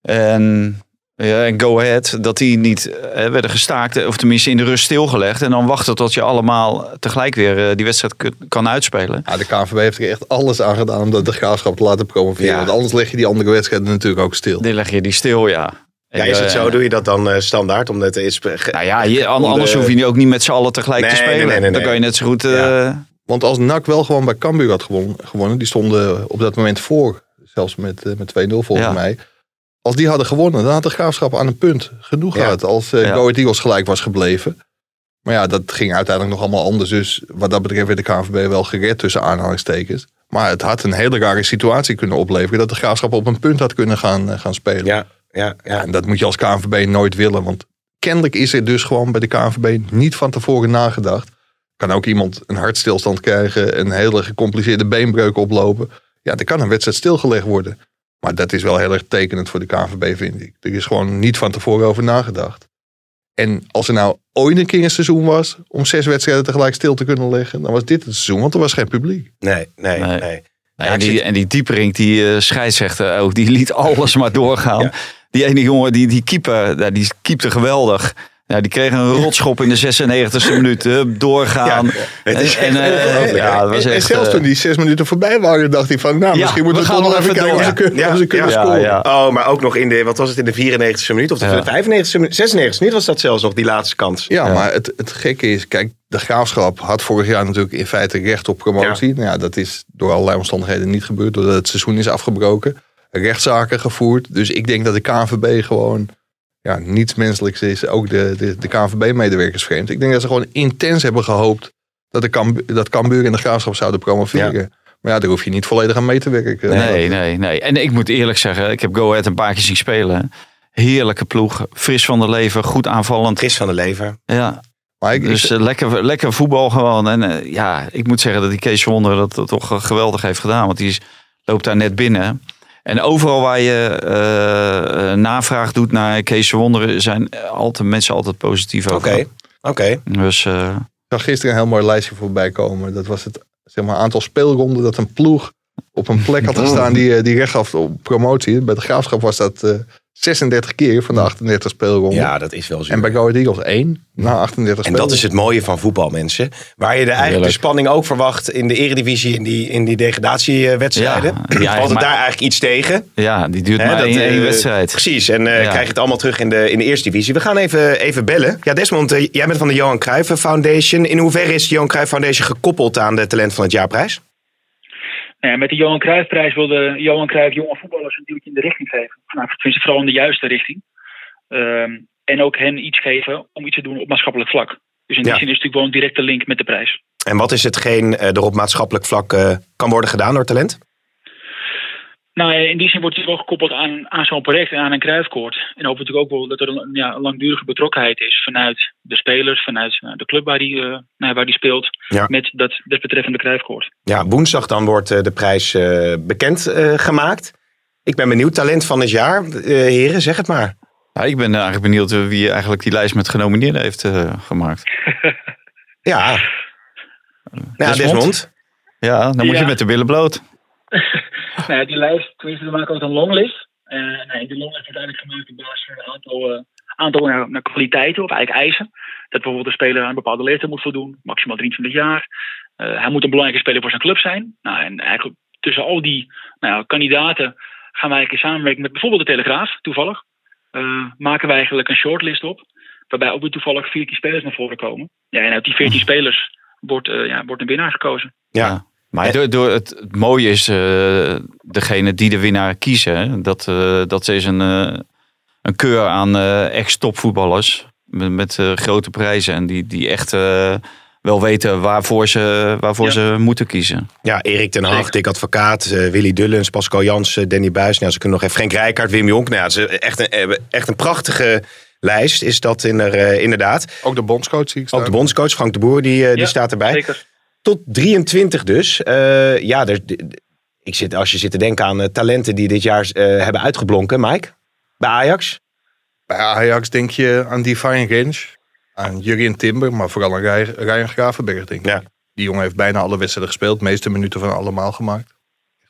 en, ja, en Go Ahead... dat die niet eh, werden gestaakt. Of tenminste in de rust stilgelegd. En dan wachten tot je allemaal tegelijk weer eh, die wedstrijd kan uitspelen. Ja, de KNVB heeft er echt alles aan gedaan om dat de graafschap te laten promoveren. Ja. Want anders leg je die andere wedstrijden natuurlijk ook stil. Die leg je die stil, ja. Ja, is het Eh, zo? Doe je dat dan eh, standaard? Omdat het is, Nou ja, je, anders hoef je ook niet met z'n allen tegelijk Nee, te nee, spelen. nee, nee, Dan kan je net zo goed... eh, Ja. Want als NAC wel gewoon bij Cambuur had gewonnen, gewonnen die stonden op dat moment voor, zelfs met, eh, met 2-0 volgens Ja. mij. Als die hadden gewonnen, dan had de graafschap aan een punt genoeg Ja. gehad. Als Ja. Go Eagles gelijk was gebleven. Maar ja, dat ging uiteindelijk nog allemaal anders. Dus wat dat betreft werd de KNVB wel gered tussen aanhalingstekens. Maar het had een hele rare situatie kunnen opleveren. Dat de graafschap op een punt had kunnen gaan, eh, gaan spelen. Ja, ja, ja. En dat moet je als KNVB nooit willen. Want kennelijk is er dus gewoon bij de KNVB niet van tevoren nagedacht. Kan ook iemand een hartstilstand krijgen, een hele gecompliceerde beenbreuk oplopen. Ja, dan kan een wedstrijd stilgelegd worden. Maar dat is wel heel erg tekenend voor de KNVB, vind ik. Er is gewoon niet van tevoren over nagedacht. En als er nou ooit een keer een seizoen was om zes wedstrijden tegelijk stil te kunnen leggen, dan was dit het seizoen, want er was geen publiek. Nee, nee, nee. Nee. En, die, en die diepering, die eh scheidsrechter ook, die liet alles maar doorgaan. Die ene jongen, die, die keeper, ja, die keepte geweldig. Ja, die kreeg een rotschop in de 96e minuut. Hup, doorgaan. het is en, eh, ja, was zelfs toen die zes minuten voorbij waren, dacht hij van, nou, Ja, misschien we moeten we, gaan toch nog even kijken of ze, door. kunnen- of ze kunnen Ja, scoren. ja. Oh, maar ook nog in de, wat was het, in de 94e minuut? Of de Ja. 95e minuut? 96e minuut was dat zelfs nog, die laatste kans. Ja, maar het, het gekke is, kijk, de graafschap had vorig jaar natuurlijk in feite recht op promotie. Nou ja, dat is door allerlei omstandigheden niet gebeurd, doordat het seizoen is afgebroken. Rechtszaken gevoerd. Dus ik denk dat de KNVB gewoon ja, niets menselijks is. Ook de, de, de KNVB-medewerkers vreemd. Ik denk dat ze gewoon intens hebben gehoopt dat, de Cambu- dat Cambuur en de graafschap zouden promoveren. Maar ja, daar hoef je niet volledig aan mee te werken. Nee, nee, nee. En ik moet eerlijk zeggen, ik heb Go Ahead een paar keer zien spelen. Heerlijke ploeg, fris van de lever, goed aanvallend. Fris van de lever. Ja. Maar ik, Dus eh, lekker, lekker voetbal gewoon. En eh, ja, ik moet zeggen dat die Kees Wonder dat, dat toch eh, geweldig heeft gedaan. Want die is, loopt daar net binnen. En overal waar je eh, eh, navraag doet naar Kees Wonder zijn altijd, mensen altijd positief over. Oké, oké. Dus eh, Ik zag gisteren een heel mooi lijstje voorbij komen. Dat was het zeg maar, aantal speelronden dat een ploeg op een plek had gestaan die, die recht gaf op promotie. Bij de graafschap was dat eh, 36 keer van de 38 speelronden. Ja, dat is wel zo. En bij Go Ahead Eagles 1 na 38 En dat is het mooie van voetbal, mensen. Waar je de, eigenlijk de Heerlijk. spanning ook verwacht in de eredivisie, in die, in die degradatiewedstrijden. Ja, ja, valt het maar- daar eigenlijk iets tegen. ja, die duurt maar dat, één, één eh, wedstrijd. Precies, en eh, Ja. krijg je het allemaal terug in de, in de eerste divisie. We gaan even, even bellen. Ja, Desmond, eh, jij bent van de Johan Cruijff Foundation. In hoeverre is de Johan Cruijff Foundation gekoppeld aan de Talent van het Jaarprijs? Nou ja, met de Johan Cruijffprijs wilde Johan Cruijff jonge voetballers een duwtje in de richting geven. Nou, tenminste, vooral in de juiste richting. Ehm, en ook hen iets geven om iets te doen op maatschappelijk vlak. Dus in die Ja. zin is het natuurlijk wel een directe link met de prijs. En wat is hetgeen eh, er op maatschappelijk vlak eh, kan worden gedaan door talent? Nou, ja, in die zin wordt het wel gekoppeld aan, aan zo'n project en aan een kruifkoord. En hopen natuurlijk ook wel dat er een, ja, een langdurige betrokkenheid is vanuit de spelers, vanuit nou, de club waar die, eh, nou, waar die speelt, Ja. met dat desbetreffende kruifkoord. Ja, woensdag dan wordt eh, de prijs eh, bekend eh, gemaakt. Ik ben benieuwd, talent van het jaar. Eh, heren, zeg het maar. Ja, ik ben eigenlijk benieuwd eh, wie eigenlijk die lijst met genomineerden heeft eh, gemaakt. Ja. Ja, Desmond. Ja, dan moet je met de billen bloot. nou ja, die lijst, tenminste, we maken ook een longlist. Eh nou, die longlist wordt uiteindelijk gemaakt op basis van een aantal, eh, aantal nou, nou, kwaliteiten of eigenlijk eisen. Dat bijvoorbeeld een speler aan een bepaalde leeftijd moet voldoen, maximaal 23 jaar. Eh, hij moet een belangrijke speler voor zijn club zijn. Nou, en eigenlijk tussen al die nou, ja, kandidaten gaan wij eigenlijk in samenwerking met bijvoorbeeld de Telegraaf, toevallig, eh, maken wij eigenlijk een shortlist op. Waarbij ook weer toevallig 14 spelers naar voren komen. Ja, en uit die 14 spelers wordt, eh, ja, wordt een winnaar gekozen. Ja. Maar door, door het, het mooie is, eh, degene die de winnaar kiezen, dat, eh, dat is een, eh, een keur aan eh, ex-topvoetballers met, met grote prijzen. En die, die echt eh, wel weten waarvoor ze, waarvoor Ja. ze moeten kiezen. Ja, Erik ten Hag, Dick Advocaat, Willy Dullens, Pascal Jansen, Danny Buis. Nou, ze kunnen nog even Frank Rijkaard, Wim Jonk. Nou, ja, ze echt een, echt een prachtige lijst is dat in er, inderdaad. Ook de bondscoach zie ik staan. Ook de bondscoach Frank de Boer, die, die staat erbij. zeker. Tot 23 dus. Eh, ja, er, ik zit, als je zit te denken aan eh, talenten die dit jaar eh, hebben uitgeblonken. Mike, bij Ajax? Bij Ajax denk je aan Divine Range, aan Jurien Timber, maar vooral aan Ryan Gravenberg denk ik. Die jongen heeft bijna alle wedstrijden gespeeld, de meeste minuten van allemaal gemaakt.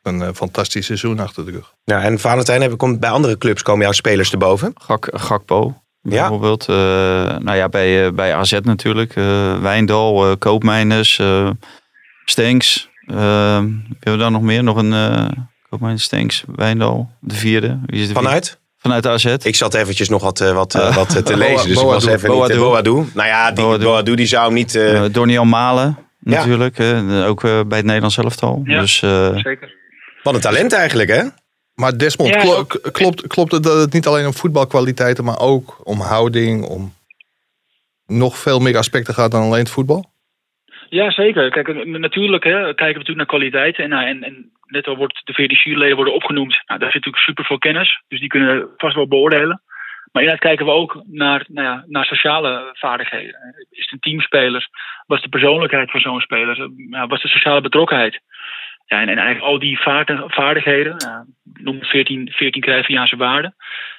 Een fantastisch seizoen achter de rug. Ja, en Valentijn, heb, komt, bij andere clubs komen jouw spelers erboven? Gak, Gakpo bijvoorbeeld. Eh, nou ja, bij, eh, bij AZ natuurlijk. eh Wijndal, eh Koopmeiners, eh Stenks. Hebben we dan nog meer? Nog een uh, Koopmeiners, Stenks, Wijndal, de vierde. Wie is de Vanuit? vierde? Vanuit AZ. Ik zat eventjes nog wat, eh, wat, wat te lezen, dus ik was Boadu. even niet... eh, Boadu. Boadu. Nou ja, die Boadu, die zou hem niet... eh, Uh, Doniel Malen Ja. natuurlijk. ook bij het Nederlands elftal. Ja, dus, eh, zeker. Wat een talent eigenlijk, hè? Maar Desmond, Ja, klo- klopt, klopt het dat het niet alleen om voetbalkwaliteiten, maar ook om houding, om nog veel meer aspecten gaat dan alleen het voetbal? Ja, zeker. Kijk, natuurlijk hè, kijken we natuurlijk naar kwaliteiten. En, nou, en, en net al wordt de 14 juryleden worden opgenoemd. Nou, daar zit natuurlijk super veel kennis. Dus die kunnen vast wel beoordelen. Maar inderdaad kijken we ook naar, nou ja, naar sociale vaardigheden. Is het een teamspeler? Wat is de persoonlijkheid van zo'n speler? Wat is de sociale betrokkenheid? Ja, en, en eigenlijk al die vaardigheden, ja, noem het 14, 14 Cruyffiaanse waarden,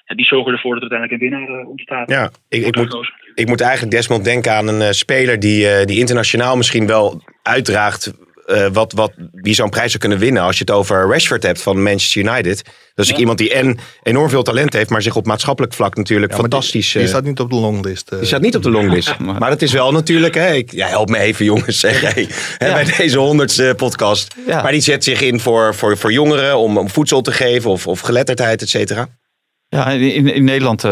die zorgen ervoor dat er uiteindelijk een winnaar eh, ontstaat. Ja, ik, ik, moet, ik moet eigenlijk Desmond denken aan een eh, speler die, eh, die internationaal misschien wel uitdraagt eh, wat, wat, wie zo'n prijs zou kunnen winnen. Als je het over Rashford hebt van Manchester United. Dat is iemand die en enorm veel talent heeft, maar zich op maatschappelijk vlak natuurlijk fantastisch... Die eh, staat niet op de longlist. eh. die staat niet op de longlist. Maar dat is wel natuurlijk, hè, ik, ja, help me even jongens, zeg, hey, hè, bij deze honderdste podcast. Ja. Maar die zet zich in voor, voor, voor jongeren om, om voedsel te geven of, of geletterdheid, et cetera. Ja, in, in Nederland eh,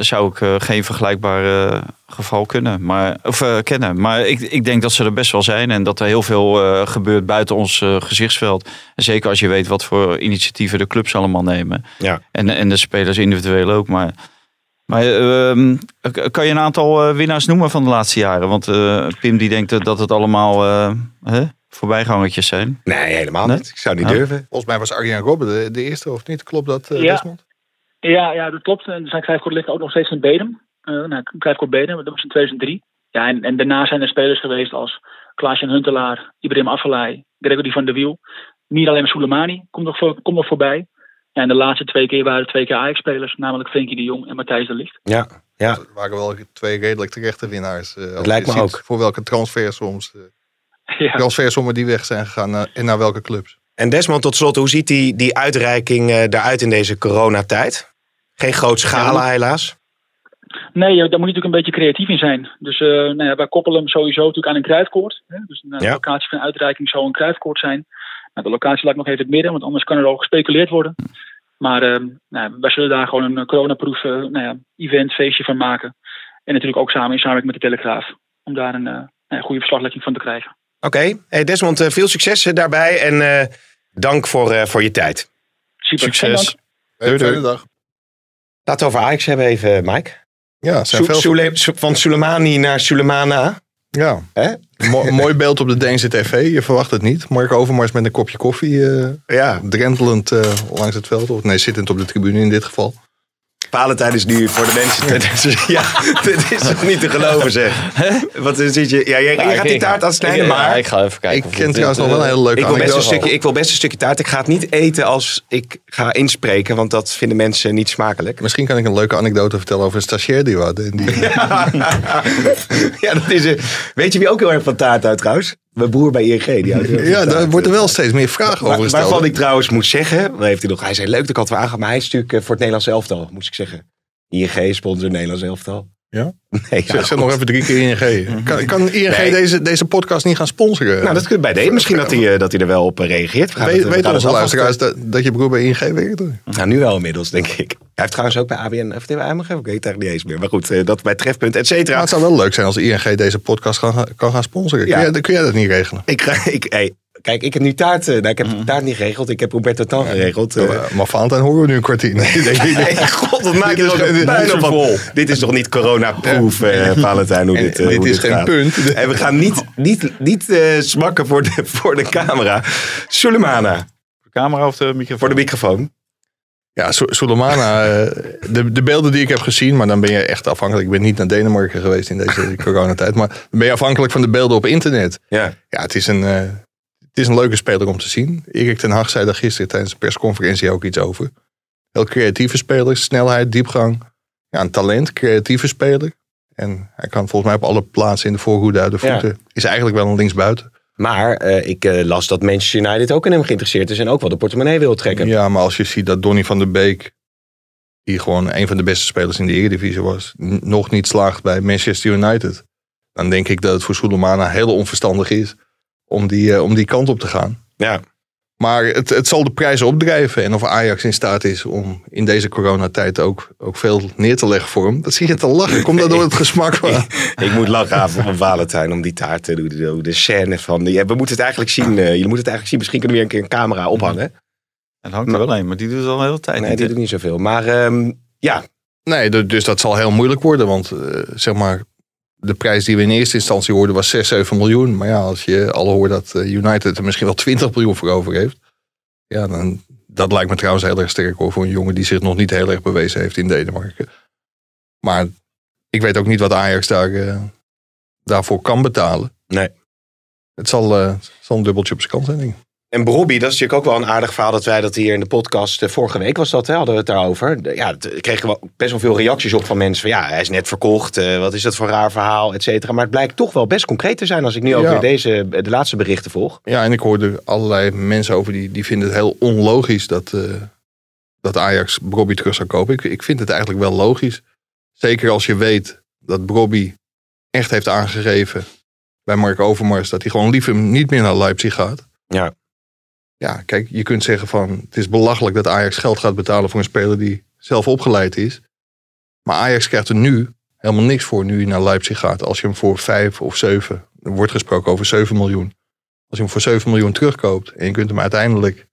zou ik eh, geen vergelijkbaar eh, geval kunnen, maar, of, eh, kennen. Maar ik, ik denk dat ze er best wel zijn en dat er heel veel eh, gebeurt buiten ons gezichtsveld. En zeker als je weet wat voor initiatieven de clubs allemaal nemen. Ja. En, en de spelers individueel ook. Maar, maar ehm, kan je een aantal eh, winnaars noemen van de laatste jaren? Want eh, Pim die denkt dat- het allemaal eh, hè, voorbijgangertjes zijn. Nee, helemaal Nee? niet. Ik zou niet durven. Volgens mij was Arjen Robben de, de eerste, of niet? Klopt dat, eh, Ja. Desmond? Ja, ja, dat klopt. En er zijn Cruijffkort liggen ook nog steeds in Bedum. Uh, nou, Cruijffkort Bedum, dat was in 2003. Ja, en, en daarna zijn er spelers geweest als Klaas-Jan Huntelaar, Ibrahim Afellay, Gregory van der Wiel. Miralem Soleimani komt nog, voor, komt nog voorbij. Ja, en de laatste twee keer waren er twee keer Ajax-spelers, namelijk Frenkie de Jong en Matthijs de Ligt. Ja, ja. Dat waren wel twee redelijk terechte winnaars. eh, lijkt me ook. Voor welke transfersoms, eh, Ja. transfersommen die weg zijn gegaan naar- en naar welke clubs. En Desmond, tot slot, hoe ziet die, die uitreiking eh, eruit in deze coronatijd? Geen groot schalen, helaas. Nee, daar moet je natuurlijk een beetje creatief in zijn. Dus eh, nou ja, wij koppelen hem sowieso natuurlijk aan een kruidkoord. Hè? Dus nou, de Ja. locatie van de uitreiking zou een kruidkoord zijn. Nou, de locatie laat ik nog even in het midden, want anders kan er al gespeculeerd worden. Maar eh, nou, wij zullen daar gewoon een eh, coronaproof eh, nou ja, event, feestje van maken. En natuurlijk ook samen in samenwerking met de Telegraaf. Om daar een, eh, nou ja, goede verslaglegging van te krijgen. Oké, hey Desmond, veel succes daarbij en eh, dank voor, eh, voor je tijd. Super. Succes. Geen Doei, doei. Fijne dag. Laten we over Ajax hebben even, Mike. Ja, zijn veel... Van Soleimani naar Sulemana. Ja. Mo- mooi beeld op de Deense tv. Je verwacht het niet. Mark Overmars met een kopje koffie. eh ja. Drentelend eh, langs het veld. Of nee, zittend op de tribune in dit geval. Valentijn is nu voor de mensen. ja, dit is toch niet te geloven, zeg. Wat zit je? Ja, jij, jij gaat die taart aansnijden, maar. ik ga even kijken. Ik of ken het, trouwens eh, nog wel een hele leuke Ik wil, best een anekdote. stukje, ik wil best een stukje taart. Ik ga het niet eten als ik ga inspreken, want dat vinden mensen niet smakelijk. Misschien kan ik een leuke anekdote vertellen over een stagiair die we hadden. En Die, ja, dat is een, Weet je wie ook heel erg van taart houdt trouwens? Mijn broer bij ING. Die houdt heel erg ja, daar taart. worden wel steeds meer vragen over gesteld. Waarvan ik trouwens moet zeggen, heeft hij, nog, hij zei leuk dat ik had weer aangehad, maar hij is natuurlijk eh, voor het Nederlands elftal, moest ik zeggen. ING sponsor Nederlands elftal. Ja? Nee, Zeg, zeg nog even drie keer ING. Kan, kan ING Nee. deze, deze podcast niet gaan sponsoren? Nou, dat kun je bij deze. Misschien dat hij, eh, dat hij er wel op eh, reageert. We Weet, weten onze luisteraars dat, dat je broer bij ING werkt? Nou, nu wel inmiddels, denk ik. Hij heeft trouwens ook bij ABN, of mag even, ik weet het eigenlijk niet eens meer. Maar goed, eh, dat bij Trefpunt, et Maar cetera. het zou wel leuk zijn als ING deze podcast kan, kan gaan sponsoren. Ja. Kun, jij, kun jij dat niet regelen? Ik, ga- ik, hey, kijk, ik heb nu taart, eh, nou, ik heb taart niet geregeld. Ik heb Roberto Tan geregeld. eh. Uh, maar Valentijn horen we nu een kwartier. Nee, god, wat maak je Dit er ook dit van. vol. Dit is toch niet corona-proof, eh, Valentijn, hoe En dit, dit hoe is geen gaat. punt. En we gaan niet, niet, niet smakken voor de, voor de camera. Sulemana, De camera of de microfoon? voor de microfoon. Ja, Su- Sulemana, eh, de, de beelden die ik heb gezien, maar dan ben je echt afhankelijk. Ik ben niet naar Denemarken geweest in deze coronatijd, maar dan ben je afhankelijk van de beelden op internet. Ja, Ja, het is een, eh, het is een leuke speler om te zien. Erik ten Hag zei daar gisteren tijdens de persconferentie ook iets over. Heel creatieve speler, snelheid, diepgang. Ja, een talent, creatieve speler. En hij kan volgens mij op alle plaatsen in de voorhoede uit de Ja. voeten. Is eigenlijk wel een linksbuiten. Maar eh, ik eh, las dat Manchester United ook in hem geïnteresseerd is en ook wel de portemonnee wil trekken. Ja, maar als je ziet dat Donny van der Beek, die gewoon een van de beste spelers in de Eredivisie was, nog niet slaagt bij Manchester United. Dan denk ik dat het voor Soleimana heel onverstandig is om die, eh, om die kant op te gaan. Ja. Maar het, het zal de prijzen opdrijven. En of Ajax in staat is om in deze coronatijd ook, ook veel neer te leggen voor hem. Dat zie je te lachen. Komt dat door het gesmak van? ik moet lachen van Valentijn om die taart te doen. De, de scène van. Ja, we moeten het eigenlijk zien. eh, jullie moeten het eigenlijk zien. Misschien kunnen we weer een keer een camera ophangen. En hangt er wel een, maar die doet het al een hele tijd. Nee, niet, die doet niet zoveel. Maar ehm, ja, Nee, du- dus dat zal heel moeilijk worden. Want eh, zeg maar, de prijs die we in eerste instantie hoorden was 6, 7 miljoen. Maar ja, als je al hoort dat eh, United er misschien wel 20 miljoen voor over heeft. Ja, dan, dat lijkt me trouwens heel erg sterk hoor, voor een jongen die zich nog niet heel erg bewezen heeft in Denemarken. Maar ik weet ook niet wat Ajax daar, eh, daarvoor kan betalen. Nee. Het zal, eh, het zal een dubbeltje op zijn kant zijn, denk ik. En Brobby, dat is natuurlijk ook wel een aardig verhaal dat wij dat hier in de podcast, eh, vorige week was dat, hè, hadden we het daarover. Ja, het- kregen we best wel veel reacties op van mensen van ja, hij is net verkocht, eh, wat is dat voor een raar verhaal, et cetera. Maar het blijkt toch wel best concreet te zijn als ik nu ook Ja. weer deze, eh, de laatste berichten volg. Ja, en ik hoorde allerlei mensen over die, die vinden het heel onlogisch dat, dat Ajax Bobby terug zou kopen. Ik, ik vind het eigenlijk wel logisch. Zeker als je weet dat Bobby echt heeft aangegeven bij Mark Overmars dat hij gewoon liever niet meer naar Leipzig gaat. Ja. Ja, kijk, je kunt zeggen van het is belachelijk dat Ajax geld gaat betalen voor een speler die zelf opgeleid is. Maar Ajax krijgt er nu helemaal niks voor nu hij naar Leipzig gaat. Als je hem voor vijf of zeven, er wordt gesproken over 7 miljoen. Als je hem voor 7 miljoen terugkoopt en je kunt hem uiteindelijk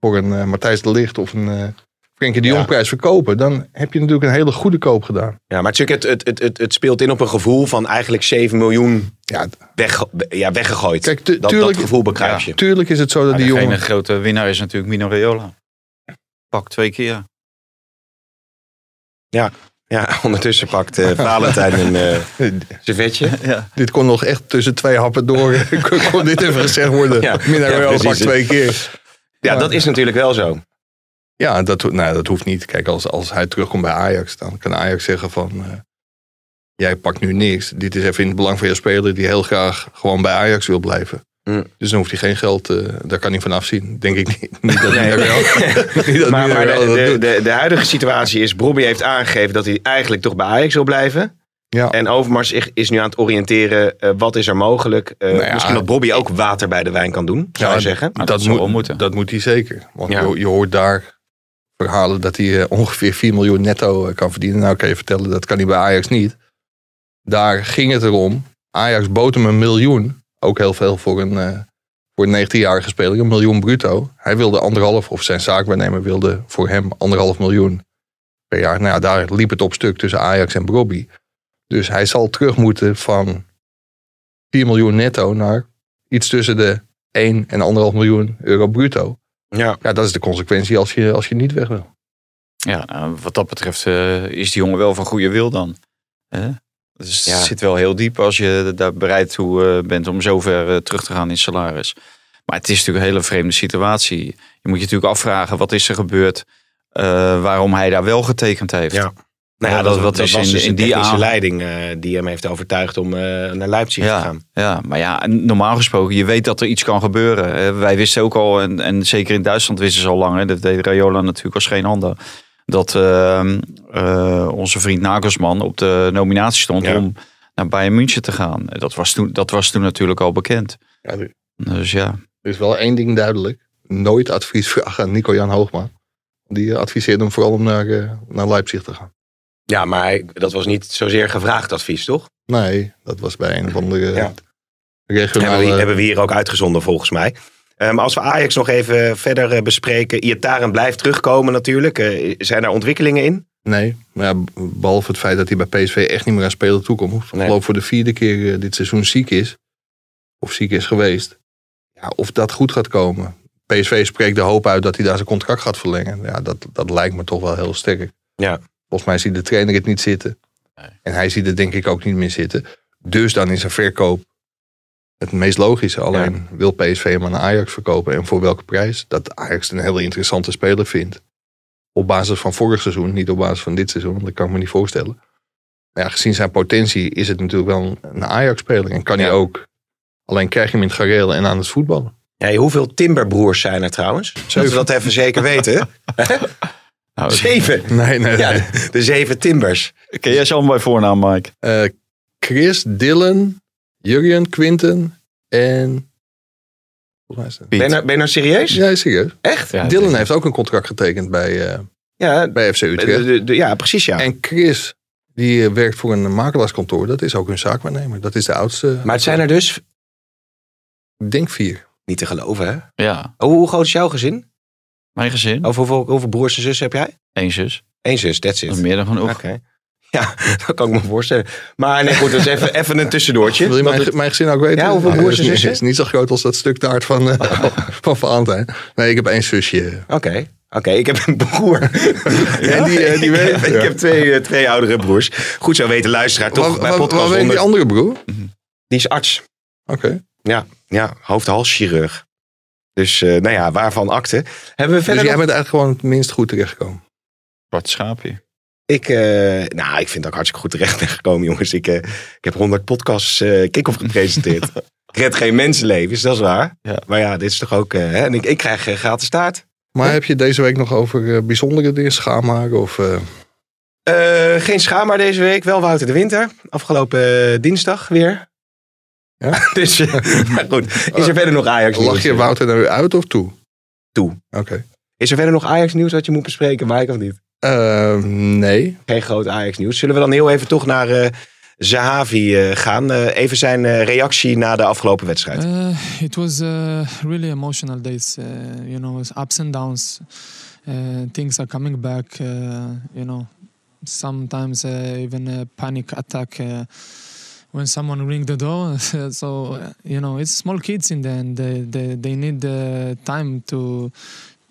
voor een eh, Matthijs de Ligt of een eh Frenkie de Jong prijs verkopen, dan heb je natuurlijk een hele goede koop gedaan. Ja, maar het, het, het, het, het speelt in op een gevoel van eigenlijk 7 miljoen weg, ja, weggegooid. Kijk, tu- dat, tuurlijk- dat gevoel begrijp je. Tuurlijk is het zo dat Maar die jongen... grote winnaar is natuurlijk Mino Raiola. Pak twee keer. Ja, ja ondertussen pakt eh, Valentijn een eh servetje. Ja. Dit kon nog echt tussen twee happen door. kon, kon dit even gezegd worden. Ja. Minna Ja, Royal precies. pakt twee keer. Ja, dat is natuurlijk wel zo. Ja, dat, nou, dat hoeft niet. Kijk, als, als hij terugkomt bij Ajax, dan kan Ajax zeggen van... eh, jij pakt nu niks. Dit is even in het belang van je speler die heel graag gewoon bij Ajax wil blijven. Mm. Dus dan hoeft hij geen geld, eh, daar kan hij van afzien. Denk ik niet. Niet dat Nee. Minna Royal- niet dat maar de, Royal dat de, doet. de, de huidige situatie is, Bobby heeft aangegeven dat hij eigenlijk toch bij Ajax wil blijven. Ja. En Overmars is- is nu aan het oriënteren, eh, wat is er mogelijk? Eh, Nou ja, misschien dat Bobby ook water bij de wijn kan doen, zou Ja, je zeggen. dat, moet, dat moet hij zeker. Want Ja. je, je hoort daar verhalen dat hij eh, ongeveer 4 miljoen netto eh, kan verdienen. Nou kan je vertellen, dat kan hij bij Ajax niet. Daar ging het erom. Ajax bood hem een miljoen. Ook heel veel voor een, eh, voor een 19-jarige speler. Een miljoen bruto. Hij wilde anderhalf, of zijn zaakwaarnemer wilde voor hem anderhalf miljoen per jaar. Nou ja, daar liep het op stuk tussen Ajax en Brobby. Dus hij zal terug moeten van 4 miljoen netto naar iets tussen de 1 en 1,5 miljoen euro bruto. Ja. ja, dat is de consequentie als je, als je niet weg wil. Ja, nou, wat dat betreft eh, is die jongen wel van goede wil dan. Hè? Dus Ja. het zit wel heel diep als je daar bereid toe eh, bent om zover eh, terug te gaan in salaris. Maar het is natuurlijk een hele vreemde situatie. Je moet je natuurlijk afvragen, wat is er gebeurd? waarom hij daar wel getekend heeft. Ja. Nou ja, Ja, dat, was in- dus in die aan- leiding eh, die hem heeft overtuigd om eh, naar Leipzig te gaan. ja, maar ja, normaal gesproken, je weet dat er iets kan gebeuren. Eh, wij wisten ook al, en, en zeker in Duitsland wisten ze al lang, hè, dat deed Rayola natuurlijk als geen ander, dat ehm, eh, onze vriend Nagelsman op de nominatie stond Ja. om naar Bayern München te gaan. Dat was toen, dat was toen natuurlijk al bekend. Ja, er, Dus ja, er is wel één ding duidelijk. Nooit advies vragen aan Nico-Jan Hoogma. Die adviseerde hem vooral om naar, naar Leipzig te gaan. Ja, maar dat was niet zozeer gevraagd advies, toch? Nee, dat was bij een of andere Ja. regionale... Hebben we, hebben we hier ook uitgezonden volgens mij. Maar als we Ajax nog even verder eh, bespreken. Iataren blijft terugkomen natuurlijk. Eh, zijn er ontwikkelingen in? Nee, maar ja, behalve het feit dat hij bij PSV echt niet meer aan spelen toekomt. Ik geloof voor de vierde keer eh, dit seizoen ziek is. Of ziek is geweest. Ja, of dat goed gaat komen. PSV spreekt de hoop uit dat hij daar zijn contract gaat verlengen. Ja, dat, dat lijkt me toch wel heel sterk. Ja. Volgens mij ziet de trainer het niet zitten. En hij ziet het denk ik ook niet meer zitten. Dus dan is een verkoop het meest logische. Alleen wil PSV hem aan Ajax verkopen en voor welke prijs? Dat Ajax een hele interessante speler vindt. Op basis van vorig seizoen, niet op basis van dit seizoen. want Dat kan ik me niet voorstellen. Maar ja, gezien zijn potentie is het natuurlijk wel een- een Ajax-speler. En kan hij ook. Alleen krijg je hem in het gareel en aan het voetballen. Ja, hoeveel Timberbroers zijn er trouwens? Zullen we dat even zeker weten? zeven. Nee, nee, Ja, nee. de, de zeven Timbers. Ken jij ze allemaal bij voornaam, Mike? Eh, Chris, Dylan, Jurjen, Quinten en... Ben je, nou- ben je nou serieus? Ja, serieus. Echt? Dylan heeft ook een contract getekend bij, eh, ja, bij FC Utrecht. de- de- ja, precies ja. En Chris, die eh, werkt voor een makelaarskantoor. Dat is ook hun zaakwaarnemer. Dat is de oudste. Maar het zijn er dus... Ik denk vier. Niet te geloven, hè? Ja. Hoe, hoe groot is jouw gezin? Mijn gezin? Over hoeveel, hoeveel broers en zussen heb jij? Eén zus. Eén zus, that's it. Dat is meer dan genoeg. Oké. Ja, dat kan ik me voorstellen. Maar nee, goed, dat is even, even een tussendoortje. Wil je mijn, het- mijn gezin ook weten? Ja, hoeveel Ah, broers en is niet- zussen? is niet zo groot als dat stuk taart van, eh van Valentijn. Nee, ik heb één zusje. Oké. Oké, ik heb een broer. En die, eh, die ik weet- heb, ik heb twee, eh, twee oudere broers. Goed zo weten luisteraar, toch? Waar- bij podcast werkt die 100. andere broer? Die is arts. Oké. Ja, ja hoofd-halschirurg. Dus, eh, nou ja, waarvan akte. Hebben we Dus verder jij nog- bent eigenlijk gewoon het minst goed terechtgekomen. Wat schaapje. Ik, eh, nou, ik vind dat ik hartstikke goed terecht ben gekomen, jongens. Ik, eh, ik heb 100 podcasts eh kick-off gepresenteerd. ik red geen mensenlevens, dat is waar. Maar ja, dit is toch ook... hè? En ik, ik krijg gratis taart. Maar heb je deze week nog over bijzondere dingen, schaamhaken of... eh, Eh, geen schaamhaar deze week, wel Wouter de Winter. Afgelopen dinsdag weer. Ja? dus, maar goed. Is er verder nog Ajax nieuws? Lach je Wouter nou uit of toe? Toe. Oké. Is er verder nog Ajax nieuws wat je moet bespreken, Mike, of niet? Eh, nee. Geen groot Ajax nieuws. Zullen we dan heel even toch naar eh, Zahavi eh, gaan? Eh, even zijn eh, reactie na de afgelopen wedstrijd. Uh, it was uh, really emotional days. Uh, you know, it's ups and downs. Uh, things are coming back. Uh, you know, sometimes uh, even a panic attack uh, when someone ring the door. so you know, it's small kids in the end. They they, they need uh, time to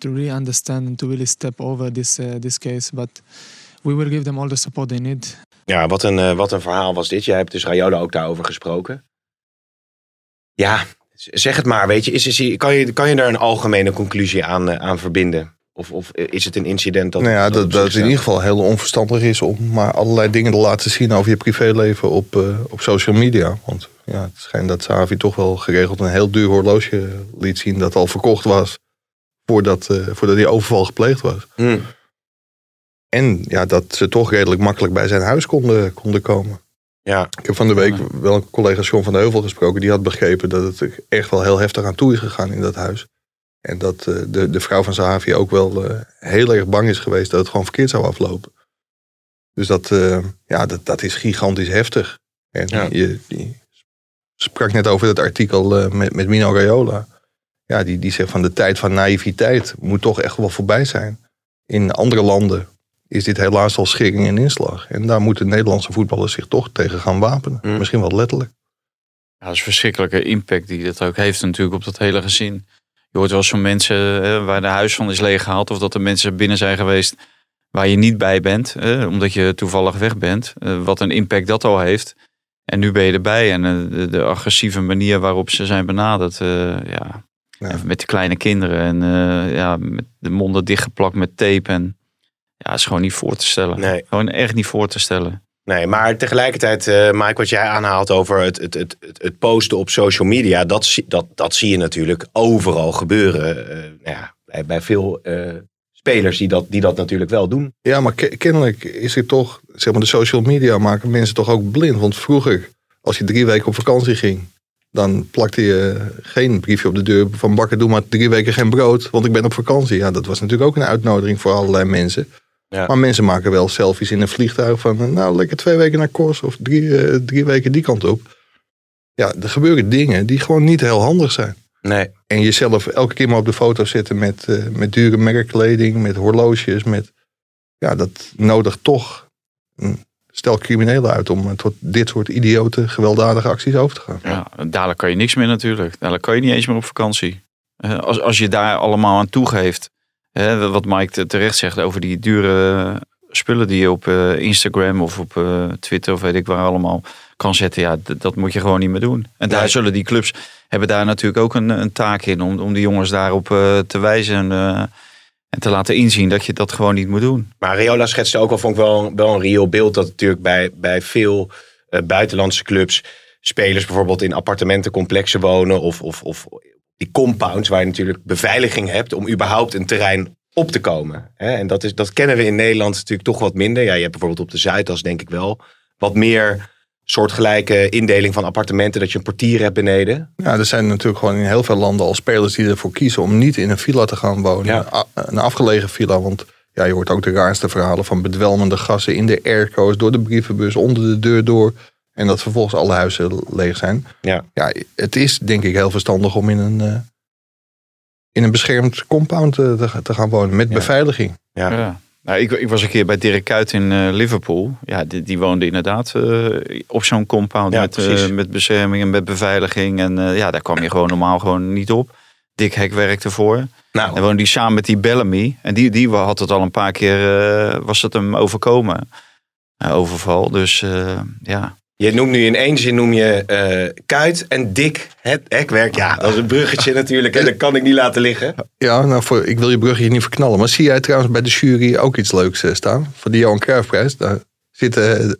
to really understand and to really step over this uh, this case. But we will give them all the support they need. Ja, wat een, eh, wat een verhaal was dit. Jij hebt dus Rayola ook daarover gesproken. Ja, zeg het maar. Weet je, is, is, kan, je, kan je daar een algemene conclusie aan, eh, aan verbinden? Of, of is het een incident dat... nou ja, dat, het in ieder geval heel onverstandig is om maar allerlei dingen te laten zien over je privéleven op, eh, op social media. Want ja, het schijnt dat Savi toch wel geregeld een heel duur horloge liet zien dat al verkocht was voordat, eh, voordat die overval gepleegd was. Hmm. En ja, dat ze toch redelijk makkelijk bij zijn huis konden, konden komen. Ja. Ik heb van de week wel een collega John van de Heuvel gesproken. Die had begrepen dat het er echt wel heel heftig aan toe is gegaan in dat huis. En dat eh, de, de vrouw van Zahavi ook wel eh, heel erg bang is geweest dat het gewoon verkeerd zou aflopen. Dus dat, eh, ja, dat, dat is gigantisch heftig. En je, je sprak net over dat artikel met, met Mino Raiola. Ja, die, die zegt van de tijd van naïviteit moet toch echt wel voorbij zijn. In andere landen is dit helaas al schikking en inslag. En daar moeten Nederlandse voetballers zich toch tegen gaan wapenen. Misschien wel letterlijk. Ja, dat is een verschrikkelijke impact die dat ook heeft natuurlijk op dat hele gezin. Je hoort wel eens van mensen eh, waar de huis van is leeggehaald. Of dat er mensen binnen zijn geweest waar je niet bij bent. eh, omdat je toevallig weg bent. eh, wat een impact dat al heeft. En nu ben je erbij. En de, de agressieve manier waarop ze zijn benaderd. ja. En met de kleine kinderen. En ja, met de monden dichtgeplakt met tape. En ja, is gewoon niet voor te stellen. Nee. Gewoon echt niet voor te stellen. Nee, maar tegelijkertijd, eh Mike, wat jij aanhaalt over het, het, het, het, posten op social media, dat, dat, dat zie je natuurlijk overal gebeuren. Eh, nou ja, bij, bij veel eh, spelers die dat, die dat natuurlijk wel doen. Ja, maar ke- kennelijk is er toch, zeg maar, de social media maken mensen toch ook blind. Want vroeger, als je drie weken op vakantie ging, dan plakte je geen briefje op de deur van bakker, doe maar drie weken geen brood, want ik ben op vakantie. Ja, dat was natuurlijk ook een uitnodiging voor allerlei mensen. Ja. Maar mensen maken wel selfies in een vliegtuig van, eh, nou, lekker twee weken naar Kos of drie, eh, drie weken die kant op. Ja, er gebeuren dingen die gewoon niet heel handig zijn. Nee. En jezelf elke keer maar op de foto zetten met, eh, met dure merkkleding, met horloges, met... Ja, dat nodigt toch een stel criminelen uit om tot dit soort idiote, gewelddadige acties over te gaan. Ja, dadelijk kan je niks meer natuurlijk. Dadelijk kan je niet eens meer op vakantie. Eh, als, als je daar allemaal aan toegeeft. Hè, wat Mike te- terecht zegt over die dure spullen die je op eh, Instagram of op eh, Twitter of weet ik waar allemaal kan zetten. Ja, dat moet je gewoon niet meer doen. En daar Nee. zullen die clubs hebben daar natuurlijk ook een, een taak in om, om die jongens daarop eh, te wijzen. En, en te laten inzien dat je dat gewoon niet moet doen. Maar Riola schetste ook wel, vond ik wel, wel een reëel beeld. Dat natuurlijk bij, bij veel buitenlandse clubs spelers bijvoorbeeld in appartementencomplexen wonen. Of, of, of die compounds waar je natuurlijk beveiliging hebt om überhaupt een terrein op te komen. En dat, is, dat kennen we in Nederland natuurlijk toch wat minder. Ja, je hebt bijvoorbeeld op de Zuidas denk ik wel wat meer soortgelijke indeling van appartementen. Dat je een portier hebt beneden. Ja, er zijn natuurlijk gewoon in heel veel landen al spelers die ervoor kiezen om niet in een villa te gaan wonen. Een afgelegen villa, want ja, je hoort ook de raarste verhalen van bedwelmende gassen in de airco's, door de brievenbus, onder de deur door. En dat vervolgens alle huizen leeg zijn. Ja. ja het is denk ik heel verstandig om in een, eh, in een beschermd compound eh, te, te gaan wonen met beveiliging. Ja. Nou, ik, ik was een keer bij Dirk Kuyt in eh, Liverpool. Ja, die, die woonde inderdaad eh, op zo'n compound Ja, met, eh, met bescherming en met beveiliging. En eh, ja, daar kwam je gewoon normaal gewoon niet op. Dick Hek werkte voor. Nou. En woonde die samen met die Bellamy. En die, die had het al een paar keer, eh, was het hem overkomen. Eh, overval. Dus eh, ja. Je noemt nu in één zin noem je eh Kuit en Dick het hekwerk. Ja, dat is een bruggetje natuurlijk. En dat kan ik niet laten liggen. Ja, nou, voor, ik wil je bruggetje niet verknallen. Maar zie jij trouwens bij de jury ook iets leuks eh, staan? Voor de Johan Cruijffprijs. Daar zitten, eh,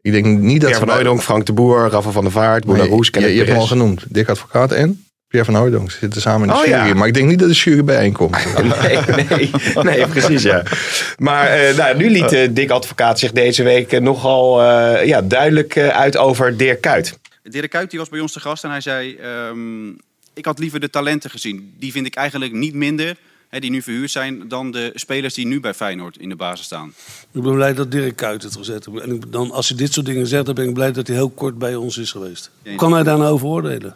ik denk niet dat ze van bij- Hooijdonk, Frank de Boer, Rafa van der Vaart, Boena Nee, Roes, je, je hebt hem al genoemd. Dick Advocaat en Pierre van Hooijdonk. Ze zitten samen in de Oh, jury. ja. Maar ik denk niet dat de jury bijeenkomt. Nee, nee, nee, precies ja. Maar eh, nou, nu liet eh, Dick Advocaat zich deze week eh, nogal eh, ja, duidelijk eh, uit over Dirk Kuyt. Dirk Kuyt die was bij ons te gast en hij zei... ehm, ik had liever de talenten gezien. Die vind ik eigenlijk niet minder, hè, die nu verhuurd zijn... dan de spelers die nu bij Feyenoord in de basis staan. Ik ben blij dat Dirk Kuyt het gezet heeft. En ik- dan, als hij dit soort dingen zegt, dan ben ik blij dat hij heel kort bij ons is geweest. Kan hij daar nou over oordelen?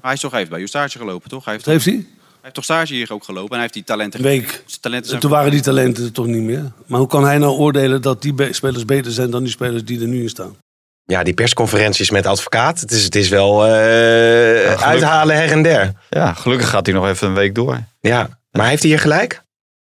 Maar hij is toch hij heeft bij u stage gelopen, toch? Hij heeft, heeft hij? Hij heeft toch stage hier ook gelopen en hij heeft die talenten... Week. Zijn talenten zijn Toen waren die talenten er toch niet meer. Maar hoe kan hij nou oordelen dat die be- spelers beter zijn dan die spelers die er nu in staan? Ja, die persconferenties met advocaat. Het is, het is wel eh, uithalen her en der. Ja, gelukkig gaat hij nog even een week door. Ja, maar heeft hij hier gelijk?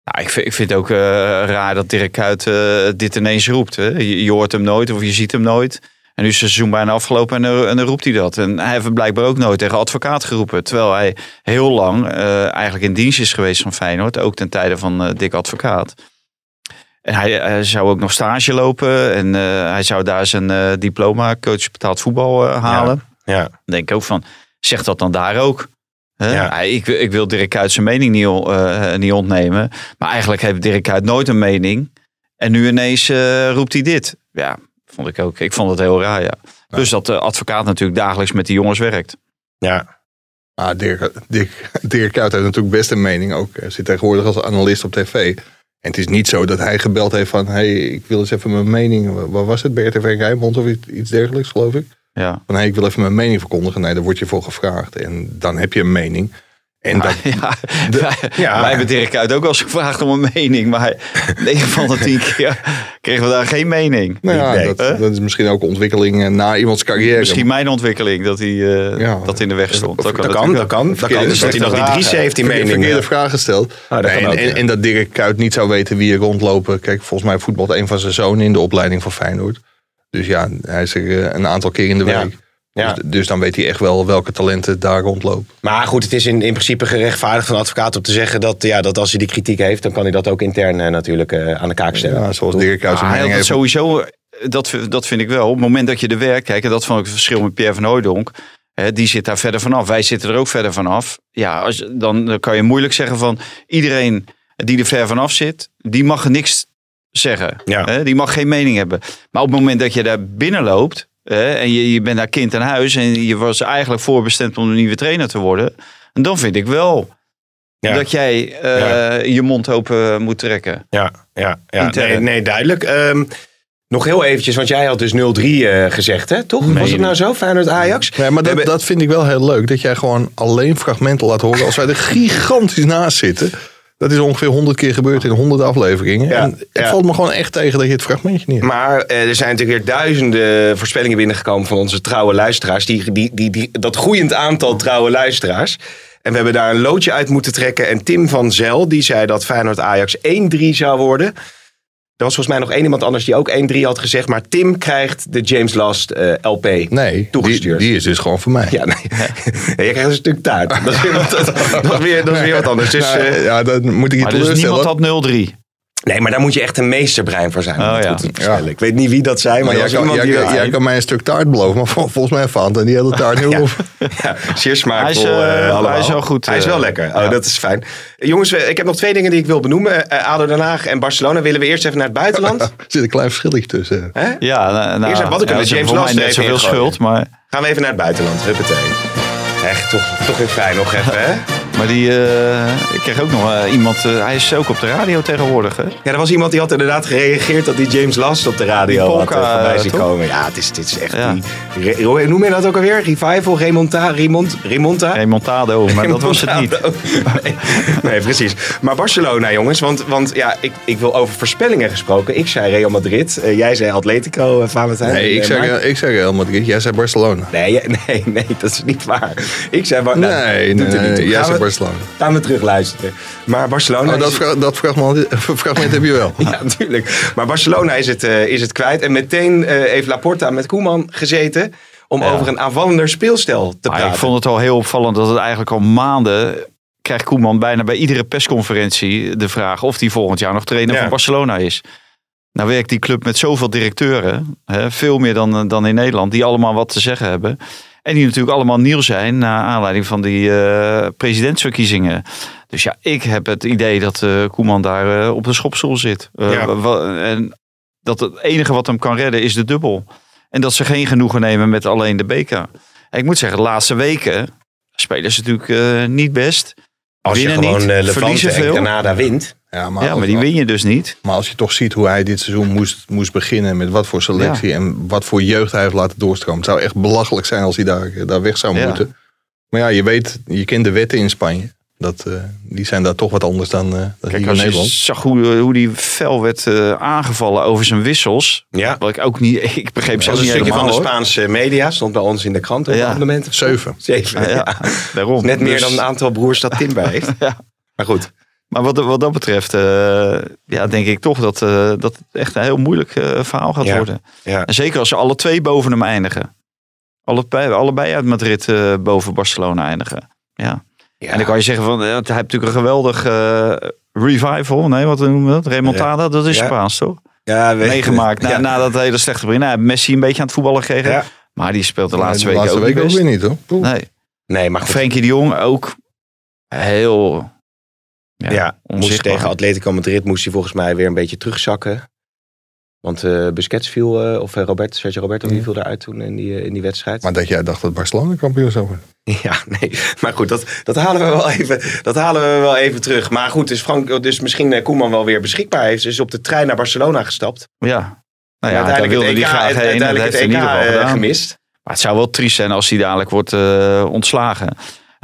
Nou, ik vind, ik vind het ook eh, raar dat Dirk Kuyt eh, dit ineens roept. Hè. Je, je hoort hem nooit of je ziet hem nooit. En nu is het seizoen bijna afgelopen en, dan- en dan roept hij dat. En hij heeft blijkbaar ook nooit tegen advocaat geroepen. Terwijl hij heel lang eh, eigenlijk in dienst is geweest van Feyenoord. Ook ten tijde van eh Dick Advocaat. En hij, hij zou ook nog stage lopen. En eh, hij zou daar zijn eh, diploma coach betaald voetbal eh, halen. Ja. Dan denk ik ook van, zeg dat dan daar ook. Ja. Ik, wil- ik wil Dirk Kuyt zijn mening niet, eh, niet ontnemen. Maar eigenlijk heeft Dirk Kuyt nooit een mening. En nu ineens eh, roept hij dit. Ja, vond ik ook. Ik vond het heel raar, ja. Dus dat de advocaat natuurlijk dagelijks met die jongens werkt. Ja. Ah, Dirk, Dirk, Dirk Kuyt heeft natuurlijk best een mening. Ook eh, zit tegenwoordig als analist op tv. En het is niet zo dat hij gebeld heeft van... hey, ik wil eens even mijn mening... wa- Wat was het? BRTV Rijnmond of iets- dergelijks, geloof ik? Ja. Van hey, ik wil even mijn mening verkondigen. Nee, daar word je voor gevraagd. En dan heb je een mening. En dat, Ja, wij, wij hebben Dirk Kuyt ook wel eens gevraagd om een mening. Maar 9 van de 10 keer kregen we daar geen mening. nou ja, Nee. dat, dat is misschien ook ontwikkeling eh, na iemands carrière. Misschien mijn ontwikkeling dat hij eh, dat in de weg stond. Dat kan, dat kan, dat kan. Dat kan. Dus dat hij nog die Dries heeft, die mening. Verkeerde vraag gesteld. Ah, dat Nee, kan en, ook, en, ja. en dat Dirk Kuyt niet zou weten wie er rondlopen. Kijk, volgens mij voetbalt een van zijn zonen in de opleiding van Feyenoord. Dus ja, hij is er eh, een aantal keer in de Ja. week. Ja. Dus, dus dan weet hij echt wel welke talenten daar rondlopen. Maar goed, het is in, in principe gerechtvaardigd van de advocaat om te zeggen dat, ja, dat als hij die kritiek heeft, dan kan hij dat ook intern eh, natuurlijk eh, aan de kaak stellen. Ja, zoals Dirk Kuyt zijn Ah, heeft. sowieso, eh, dat, dat vind ik wel. Op het moment dat je er werkt, kijk, en dat vond ik het verschil met Pierre van Hooijdonk. Hè, die zit daar verder vanaf. Wij zitten er ook verder vanaf. Ja, als, dan, dan kan je moeilijk zeggen van iedereen die er ver vanaf zit, die mag niks zeggen. Hè, die mag geen mening hebben. Maar op het moment dat je daar binnen loopt en je, je bent daar kind aan huis en je was eigenlijk voorbestemd om een nieuwe trainer te worden, dan vind ik wel dat jij eh, Ja. je mond open moet trekken. Ja, ja, ja. Nee, nee, duidelijk. Ehm, nog heel eventjes, want jij had dus 0-3 eh, gezegd, hè? Toch? Was het nou zo? Feyenoord-Ajax? Ja, maar dat, dat vind ik wel heel leuk. Dat jij gewoon alleen fragmenten laat horen. Als wij er gigantisch naast zitten. Dat is ongeveer 100 keer gebeurd in 100 afleveringen. Ja, en het ja. valt me gewoon echt tegen dat je het fragmentje niet hebt. Maar eh, er zijn natuurlijk weer duizenden voorspellingen binnengekomen van onze trouwe luisteraars. Die, die, die, die, dat groeiend aantal trouwe luisteraars. En we hebben daar een loodje uit moeten trekken. En Tim van Zel, die zei dat Feyenoord-Ajax 1-3 zou worden. Er was volgens mij nog één iemand anders die ook 1-3 had gezegd. Maar Tim krijgt de James Last eh, LP Nee, die, die is dus gewoon voor mij. Ja, nee. Jij krijgt een stuk taart. Dat is weer wat, dat is weer, dat is weer wat anders. Dus, Nou, ja, dat moet ik je Maar dus teleurstellen. niemand had 0-3. Nee, maar daar moet je echt een meesterbrein voor zijn. Oh, ja. Ik weet niet wie dat zei, maar, Maar jij kan, iemand jij, die jij kan mij een stuk taart beloven, maar vol- volgens mij Fanta die hele taart nu op. Ja, zeer smakevol Hij is, eh, eh, allemaal. hij is wel goed, Hij is eh, wel lekker. Oh, ja. Dat is fijn. Jongens, ik heb nog twee dingen die ik wil benoemen. Eh, ADO Den Haag en Barcelona. Willen we eerst even naar het buitenland? Er zit een klein verschilletje tussen. Hè? Ja, nou, nou, Eerst wat ik ja, James Last even zoveel schuld, maar... Gaan we even naar het buitenland. Huppatee. Echt, toch, toch weer fijn nog even, hè? Maar die, eh, ik kreeg ook nog eh, iemand, eh, hij is ook op de radio tegenwoordig. Hè? Ja, er was iemand die had inderdaad gereageerd dat die James Last op de radio Die had polka, eh, voorbij zien toch? komen. Ja, het is, het is echt Ja. die... Re- noem je dat ook alweer? Revival? Remonta? Remont, remonta? Remontado, maar dat was het niet. Nee, nee, precies. Maar Barcelona, jongens. Want, want ja, ik, ik wil over voorspellingen gesproken. Ik zei Real Madrid. Jij zei Atletico, uh, Valentijn. Nee, ik zeg, Mark? ik zeg Real Madrid, jij zei Barcelona. Nee, nee, nee, dat is niet waar. Ik zei... Bar- nou, Nee, doet nee, nee, jij zei we- Barcelona. Gaan we terug luisteren. Maar Barcelona... Oh, dat, is- dat fragment, fragment heb je wel. Ja, natuurlijk. Maar Barcelona is het, eh, is het kwijt. En meteen eh, heeft Laporta met Koeman gezeten om Ja. over een aanvallender speelstijl te Maar praten. ik vond het al heel opvallend dat het eigenlijk al maanden krijgt Koeman bijna bij iedere persconferentie de vraag of hij volgend jaar nog trainer Ja. van Barcelona is. Nou werkt die club met zoveel directeuren, hè, veel meer dan, dan in Nederland, die allemaal wat te zeggen hebben. En die natuurlijk allemaal nieuw zijn naar aanleiding van die eh, presidentsverkiezingen. Dus ja, ik heb het idee dat eh, Koeman daar eh, op de schopstoel zit. Ja. en dat het enige wat hem kan redden is de dubbel. En dat ze geen genoegen nemen met alleen de beker. En ik moet zeggen, de laatste weken spelen ze natuurlijk niet best. Als je gewoon niet, Levante en. Granada wint. Ja, maar, ja, als- maar die win je dus niet. Maar als je toch ziet hoe hij dit seizoen moest, moest beginnen, met wat voor selectie en wat voor jeugd hij heeft laten doorstromen. Het zou echt belachelijk zijn als hij daar, daar weg zou Ja. moeten. Maar ja, je weet, je kent de wetten in Spanje. Dat, eh, die zijn daar toch wat anders dan, eh dan Kijk, hier in als je Nederland. zag hoe, hoe die fel werd eh, aangevallen over zijn wissels. Ja. Wat ik ook niet, ik begreep Dat zelfs is een niet stukje van de. Spaanse media. Stond bij ons in de krant op Ja. abonnement. Zeven. Zeven, Ja, ja. Daarom. Net meer Dus- dan een aantal broers dat Tim bij heeft. Ja. Maar goed. Maar wat, wat dat betreft, eh, ja, denk ik toch dat, eh, dat het echt een heel moeilijk eh, verhaal gaat Ja. worden. Ja. En zeker als ze alle twee boven hem eindigen. Allebei, allebei uit Madrid eh, boven Barcelona eindigen. Ja. En dan kan je zeggen van, hij heeft natuurlijk een geweldig revival. Nee, wat noemen we dat? Remontada, dat is Ja. Spaans toch? Ja, weet Meegemaakt na, Ja. na dat hele slechte begin. Nou, Messi een beetje aan het voetballen gekregen. Ja. Maar die speelt de Nee, laatste de weken laatste ook week niet ook best. weer niet hoor. Poeh. Nee. Nee, maar goed. Frenkie de Jong ook heel Ja, ja, moest tegen Atletico Madrid moest hij volgens mij weer een beetje terugzakken. Want eh Busquets viel, eh, of eh, Robert, Sergio Roberto, die viel eruit toen in die, in die wedstrijd. Maar dat jij dacht dat Barcelona kampioen zou worden. Ja, nee. Maar goed, dat, dat, halen we wel even, dat halen we wel even terug. Maar goed, dus, Frank, dus misschien Koeman wel weer beschikbaar heeft. Ze is op de trein naar Barcelona gestapt. Ja. Nou ja, daar wilde het hij EK graag heen. en Dat uiteindelijk heeft het hij in EK ieder geval gedaan. gemist. Maar het zou wel triest zijn als hij dadelijk wordt eh, ontslagen.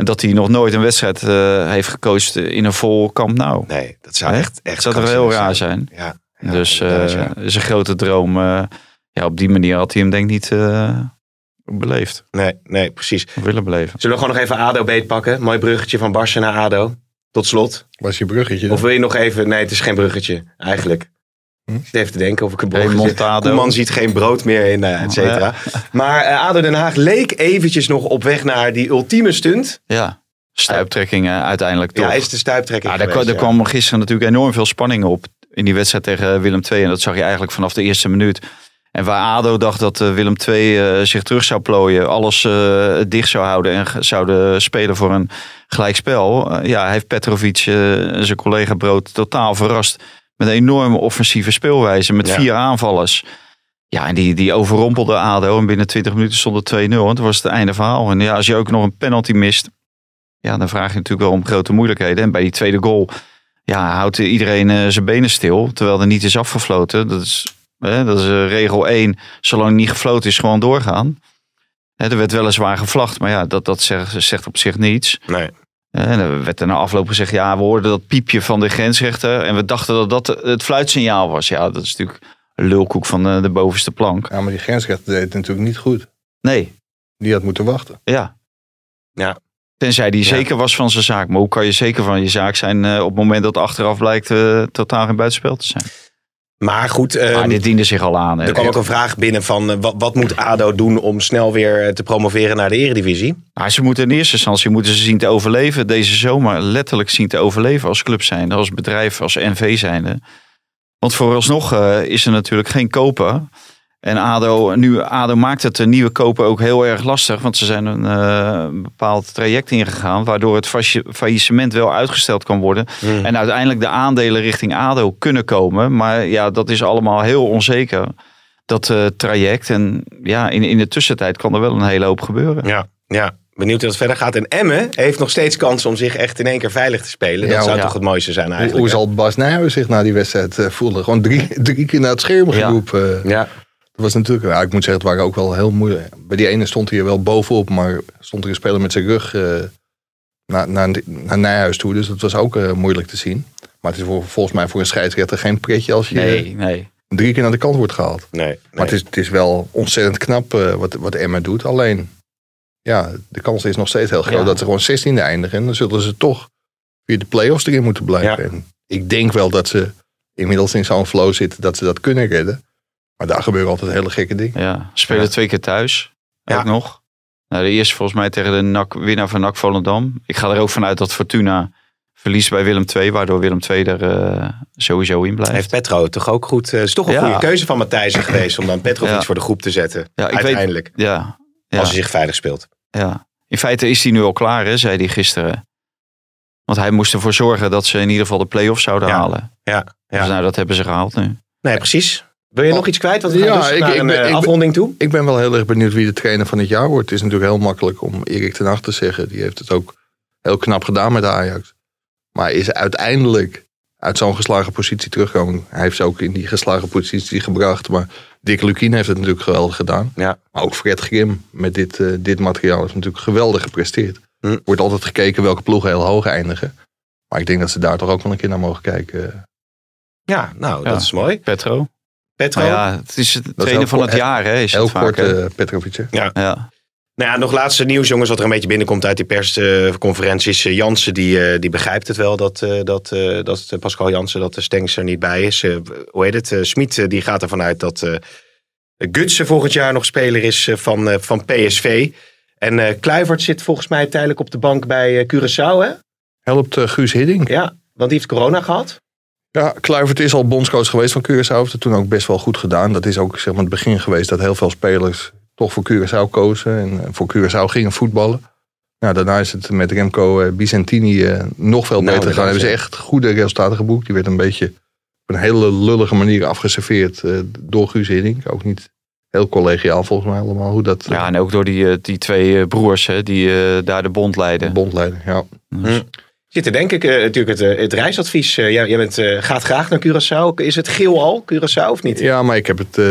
En dat hij nog nooit een wedstrijd eh, heeft gecoacht in een vol kamp nou. Nee, dat zou echt, echt Dat zou toch heel raar zijn. Ja, ja, dus eh ja. is een grote droom. eh, ja, op die manier had hij hem denk ik niet eh, beleefd. Nee, nee, precies. Of willen beleven. Zullen we gewoon nog even ADO beetpakken? Mooi bruggetje van Barça naar ADO. Tot slot. Was je bruggetje? Of wil je nog even... Nee, het is geen bruggetje, eigenlijk. Hm? Ik zit even te denken of ik een bruggetje... Remontado. Koeman ziet geen brood meer in, eh, et cetera. Maar eh, ADO Den Haag leek eventjes nog op weg naar die ultieme stunt. Ja, stuiptrekking eh, uiteindelijk toch. Ja, is de stuiptrekking Ja, daar, geweest, kwam- daar ja. kwam gisteren natuurlijk enorm veel spanning op in die wedstrijd tegen Willem II. En dat zag je eigenlijk vanaf de eerste minuut. En waar ADO dacht dat eh, Willem II zich terug zou plooien, alles eh, dicht zou houden en zouden spelen voor een gelijkspel. ja, heeft Petrovic en zijn collega Brood totaal verrast. Met een enorme offensieve speelwijze, met Ja. vier aanvallers. Ja, en die, die overrompelde ADO en binnen 20 minuten stond het 2-0. En toen was het einde verhaal. En ja, als je ook nog een penalty mist, ja, dan vraag je natuurlijk wel om grote moeilijkheden. En bij die tweede goal ja, houdt iedereen eh, zijn benen stil, terwijl er niet is afgefloten. Dat is, hè, dat is eh, regel 1. Zolang het niet gefloten is, gewoon doorgaan. Hè, er werd weliswaar gevlacht, maar ja, dat, dat zegt, zegt op zich niets. Nee. En er werd er na afloop gezegd, ja, we hoorden dat piepje van de grensrechter. En we dachten dat dat het fluitsignaal was. Ja, dat is natuurlijk een lulkoek van de, de bovenste plank. Ja, maar die grensrechter deed het natuurlijk niet goed. Nee, Die had moeten wachten. ja. Ja. Tenzij die zeker was van zijn zaak. Maar hoe kan je zeker van je zaak zijn eh, op het moment dat achteraf blijkt eh, totaal geen buitenspel te zijn? Maar goed, Maar ehm, dit diende zich al aan. hè. er kwam ook een vraag binnen van eh, wat, wat moet ADO doen om snel weer eh, te promoveren naar de eredivisie? Nou, ze moeten in eerste instantie moeten ze zien te overleven. Deze zomer letterlijk zien te overleven als club zijnde, als bedrijf, als NV zijnde. Want vooralsnog eh, is er natuurlijk geen koper. En ADO, nu, ADO maakt het de nieuwe koper ook heel erg lastig. Want ze zijn een eh, bepaald traject ingegaan. Waardoor het failli- faillissement wel uitgesteld kan worden. En uiteindelijk de aandelen richting ADO kunnen komen. Maar ja, dat is allemaal heel onzeker. Dat eh, traject. En ja, in, in de tussentijd kan er wel een hele hoop gebeuren. Ja, ja. Benieuwd hoe het verder gaat. En Emmen heeft nog steeds kans om zich echt in één keer veilig te spelen. Dat Ja, zou ja. toch het mooiste zijn Hoe, eigenlijk. hoe hè? zal Bas Nijhuis zich na die wedstrijd eh, voelen? Gewoon drie, drie keer naar het scherm geroepen. Ja. Dat was natuurlijk, ik moet zeggen, het waren ook wel heel moeilijk. Bij die ene stond hij er wel bovenop, maar stond er een speler met zijn rug eh, naar, naar, naar Nijhuis toe. Dus dat was ook eh, moeilijk te zien. Maar het is voor, volgens mij voor een scheidsrechter geen pretje als je Nee, nee. drie keer naar de kant wordt gehaald. Nee, Maar het is, het is wel ontzettend knap eh, wat, wat Emma doet. Alleen, ja, de kans is nog steeds heel groot Ja. dat ze gewoon 16e eindigen. En dan zullen ze toch via de play-offs erin moeten blijven. En ik denk wel dat ze inmiddels in zo'n flow zitten dat ze dat kunnen redden. Maar daar gebeuren altijd hele gekke dingen. Ja, spelen Ja. twee keer thuis. Ook nog. Nou, de eerste volgens mij tegen de NAC, winnaar van NAC Volendam. Ik ga er ook vanuit dat Fortuna verliest bij Willem II. Waardoor Willem II er eh, sowieso in blijft. Heeft Petro toch ook goed. Het is toch een Ja. goede keuze van Matthijsen geweest om dan Petrovic Ja. voor de groep te zetten. Ja, ik uiteindelijk. Weet, ja, ja, Als hij zich veilig speelt. ja. In feite is hij nu al klaar, hè, zei hij gisteren. Want hij moest ervoor zorgen dat ze in ieder geval de play-offs zouden Ja. halen. Ja, ja. Dus nou, dat hebben ze gehaald nu. Nee, precies. Wil je nog iets kwijt? Want we gaan Ja, dus ik- naar ik ben- eh, ik ben- afronding toe. Ik ben wel heel erg benieuwd wie de trainer van het jaar wordt. Het is natuurlijk heel makkelijk om Erik ten Hag te zeggen. Die heeft het ook heel knap gedaan met de Ajax. Maar is uiteindelijk uit zo'n geslagen positie teruggekomen. Hij heeft ze ook in die geslagen positie gebracht. Maar Dick Lukien heeft het natuurlijk geweldig gedaan. Ja. Maar ook Fred Grim met dit, eh, dit materiaal is natuurlijk geweldig gepresteerd. Hm. Wordt altijd gekeken welke ploegen heel hoog eindigen. Maar ik denk dat ze daar toch ook wel een keer naar mogen kijken. Ja, nou, Ja. dat is mooi. Petro. Petro. Maar ja, het is het heel van het jaar, hè? Is Heel het kort eh, Petrovic. Ja. Ja. Nou ja, nog laatste nieuws, jongens, wat er een beetje binnenkomt uit die persconferenties. Uh, Jansen, die, eh, die begrijpt het wel dat, eh, dat, eh, dat Pascal Jansen, dat de Stengs er niet bij is. Eh, hoe heet het? Eh, Smit, eh, die gaat ervan uit dat eh Gutsen volgend jaar nog speler is eh, van, eh, van PSV. En eh Kluivert zit volgens mij tijdelijk op de bank bij eh, Curaçao, hè? Helpt eh, Guus Hiddink. Ja, want die heeft corona gehad. Ja, Kluivert is al bondscoach geweest van Curaçao. Heeft het toen ook best wel goed gedaan. Dat is ook zeg maar, het begin geweest dat heel veel spelers toch voor Curaçao kozen. En voor Curaçao gingen voetballen. Nou, daarna is het met Remco eh, Bicentini eh, nog veel Nou, beter gegaan. Hebben ze echt goede resultaten geboekt. Die werd een beetje op een hele lullige manier afgeserveerd eh, door Guus Hiddink. Ook niet heel collegiaal volgens mij allemaal. Hoe dat Ja, en ook door die, die twee broers hè, die daar de bond leiden. bondleider, ja. Hm. Zit er denk ik eh, natuurlijk het, eh, het reisadvies. eh, jij jij bent, eh, gaat graag naar Curaçao. Is het geel al, Curaçao, of niet? Ja, maar ik heb het eh,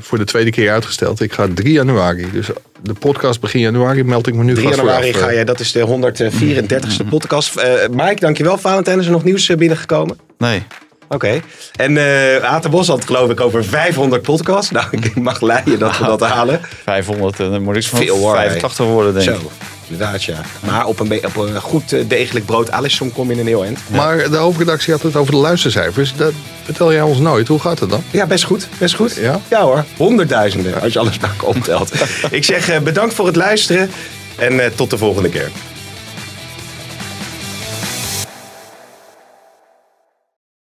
voor de tweede keer uitgesteld. Ik ga 3 januari. Dus de podcast begin januari meld ik me nu 3 vast januari ga je, dat is de 134ste podcast. Eh Mike, dankjewel. Valentijn, is er nog nieuws binnengekomen? Nee. Oké. En eh Aten Bos had geloof ik over 500 podcasts. Nou, ik mag leiden dat we dat halen. 500, en dan moet ik Veel hoor. 85 worden, denk ik. Zo, inderdaad ja. Maar op een, op een goed eh, degelijk brood Alisson kom je in een heel eind. Maar de hoofdredactie had het over de luistercijfers. Dat vertel jij ons nooit. Hoe gaat het dan? Ja, best goed. Best goed. Ja? Ja hoor, honderdduizenden als je alles bij elkaar optelt. ik zeg eh, bedankt voor het luisteren en eh, tot de volgende keer.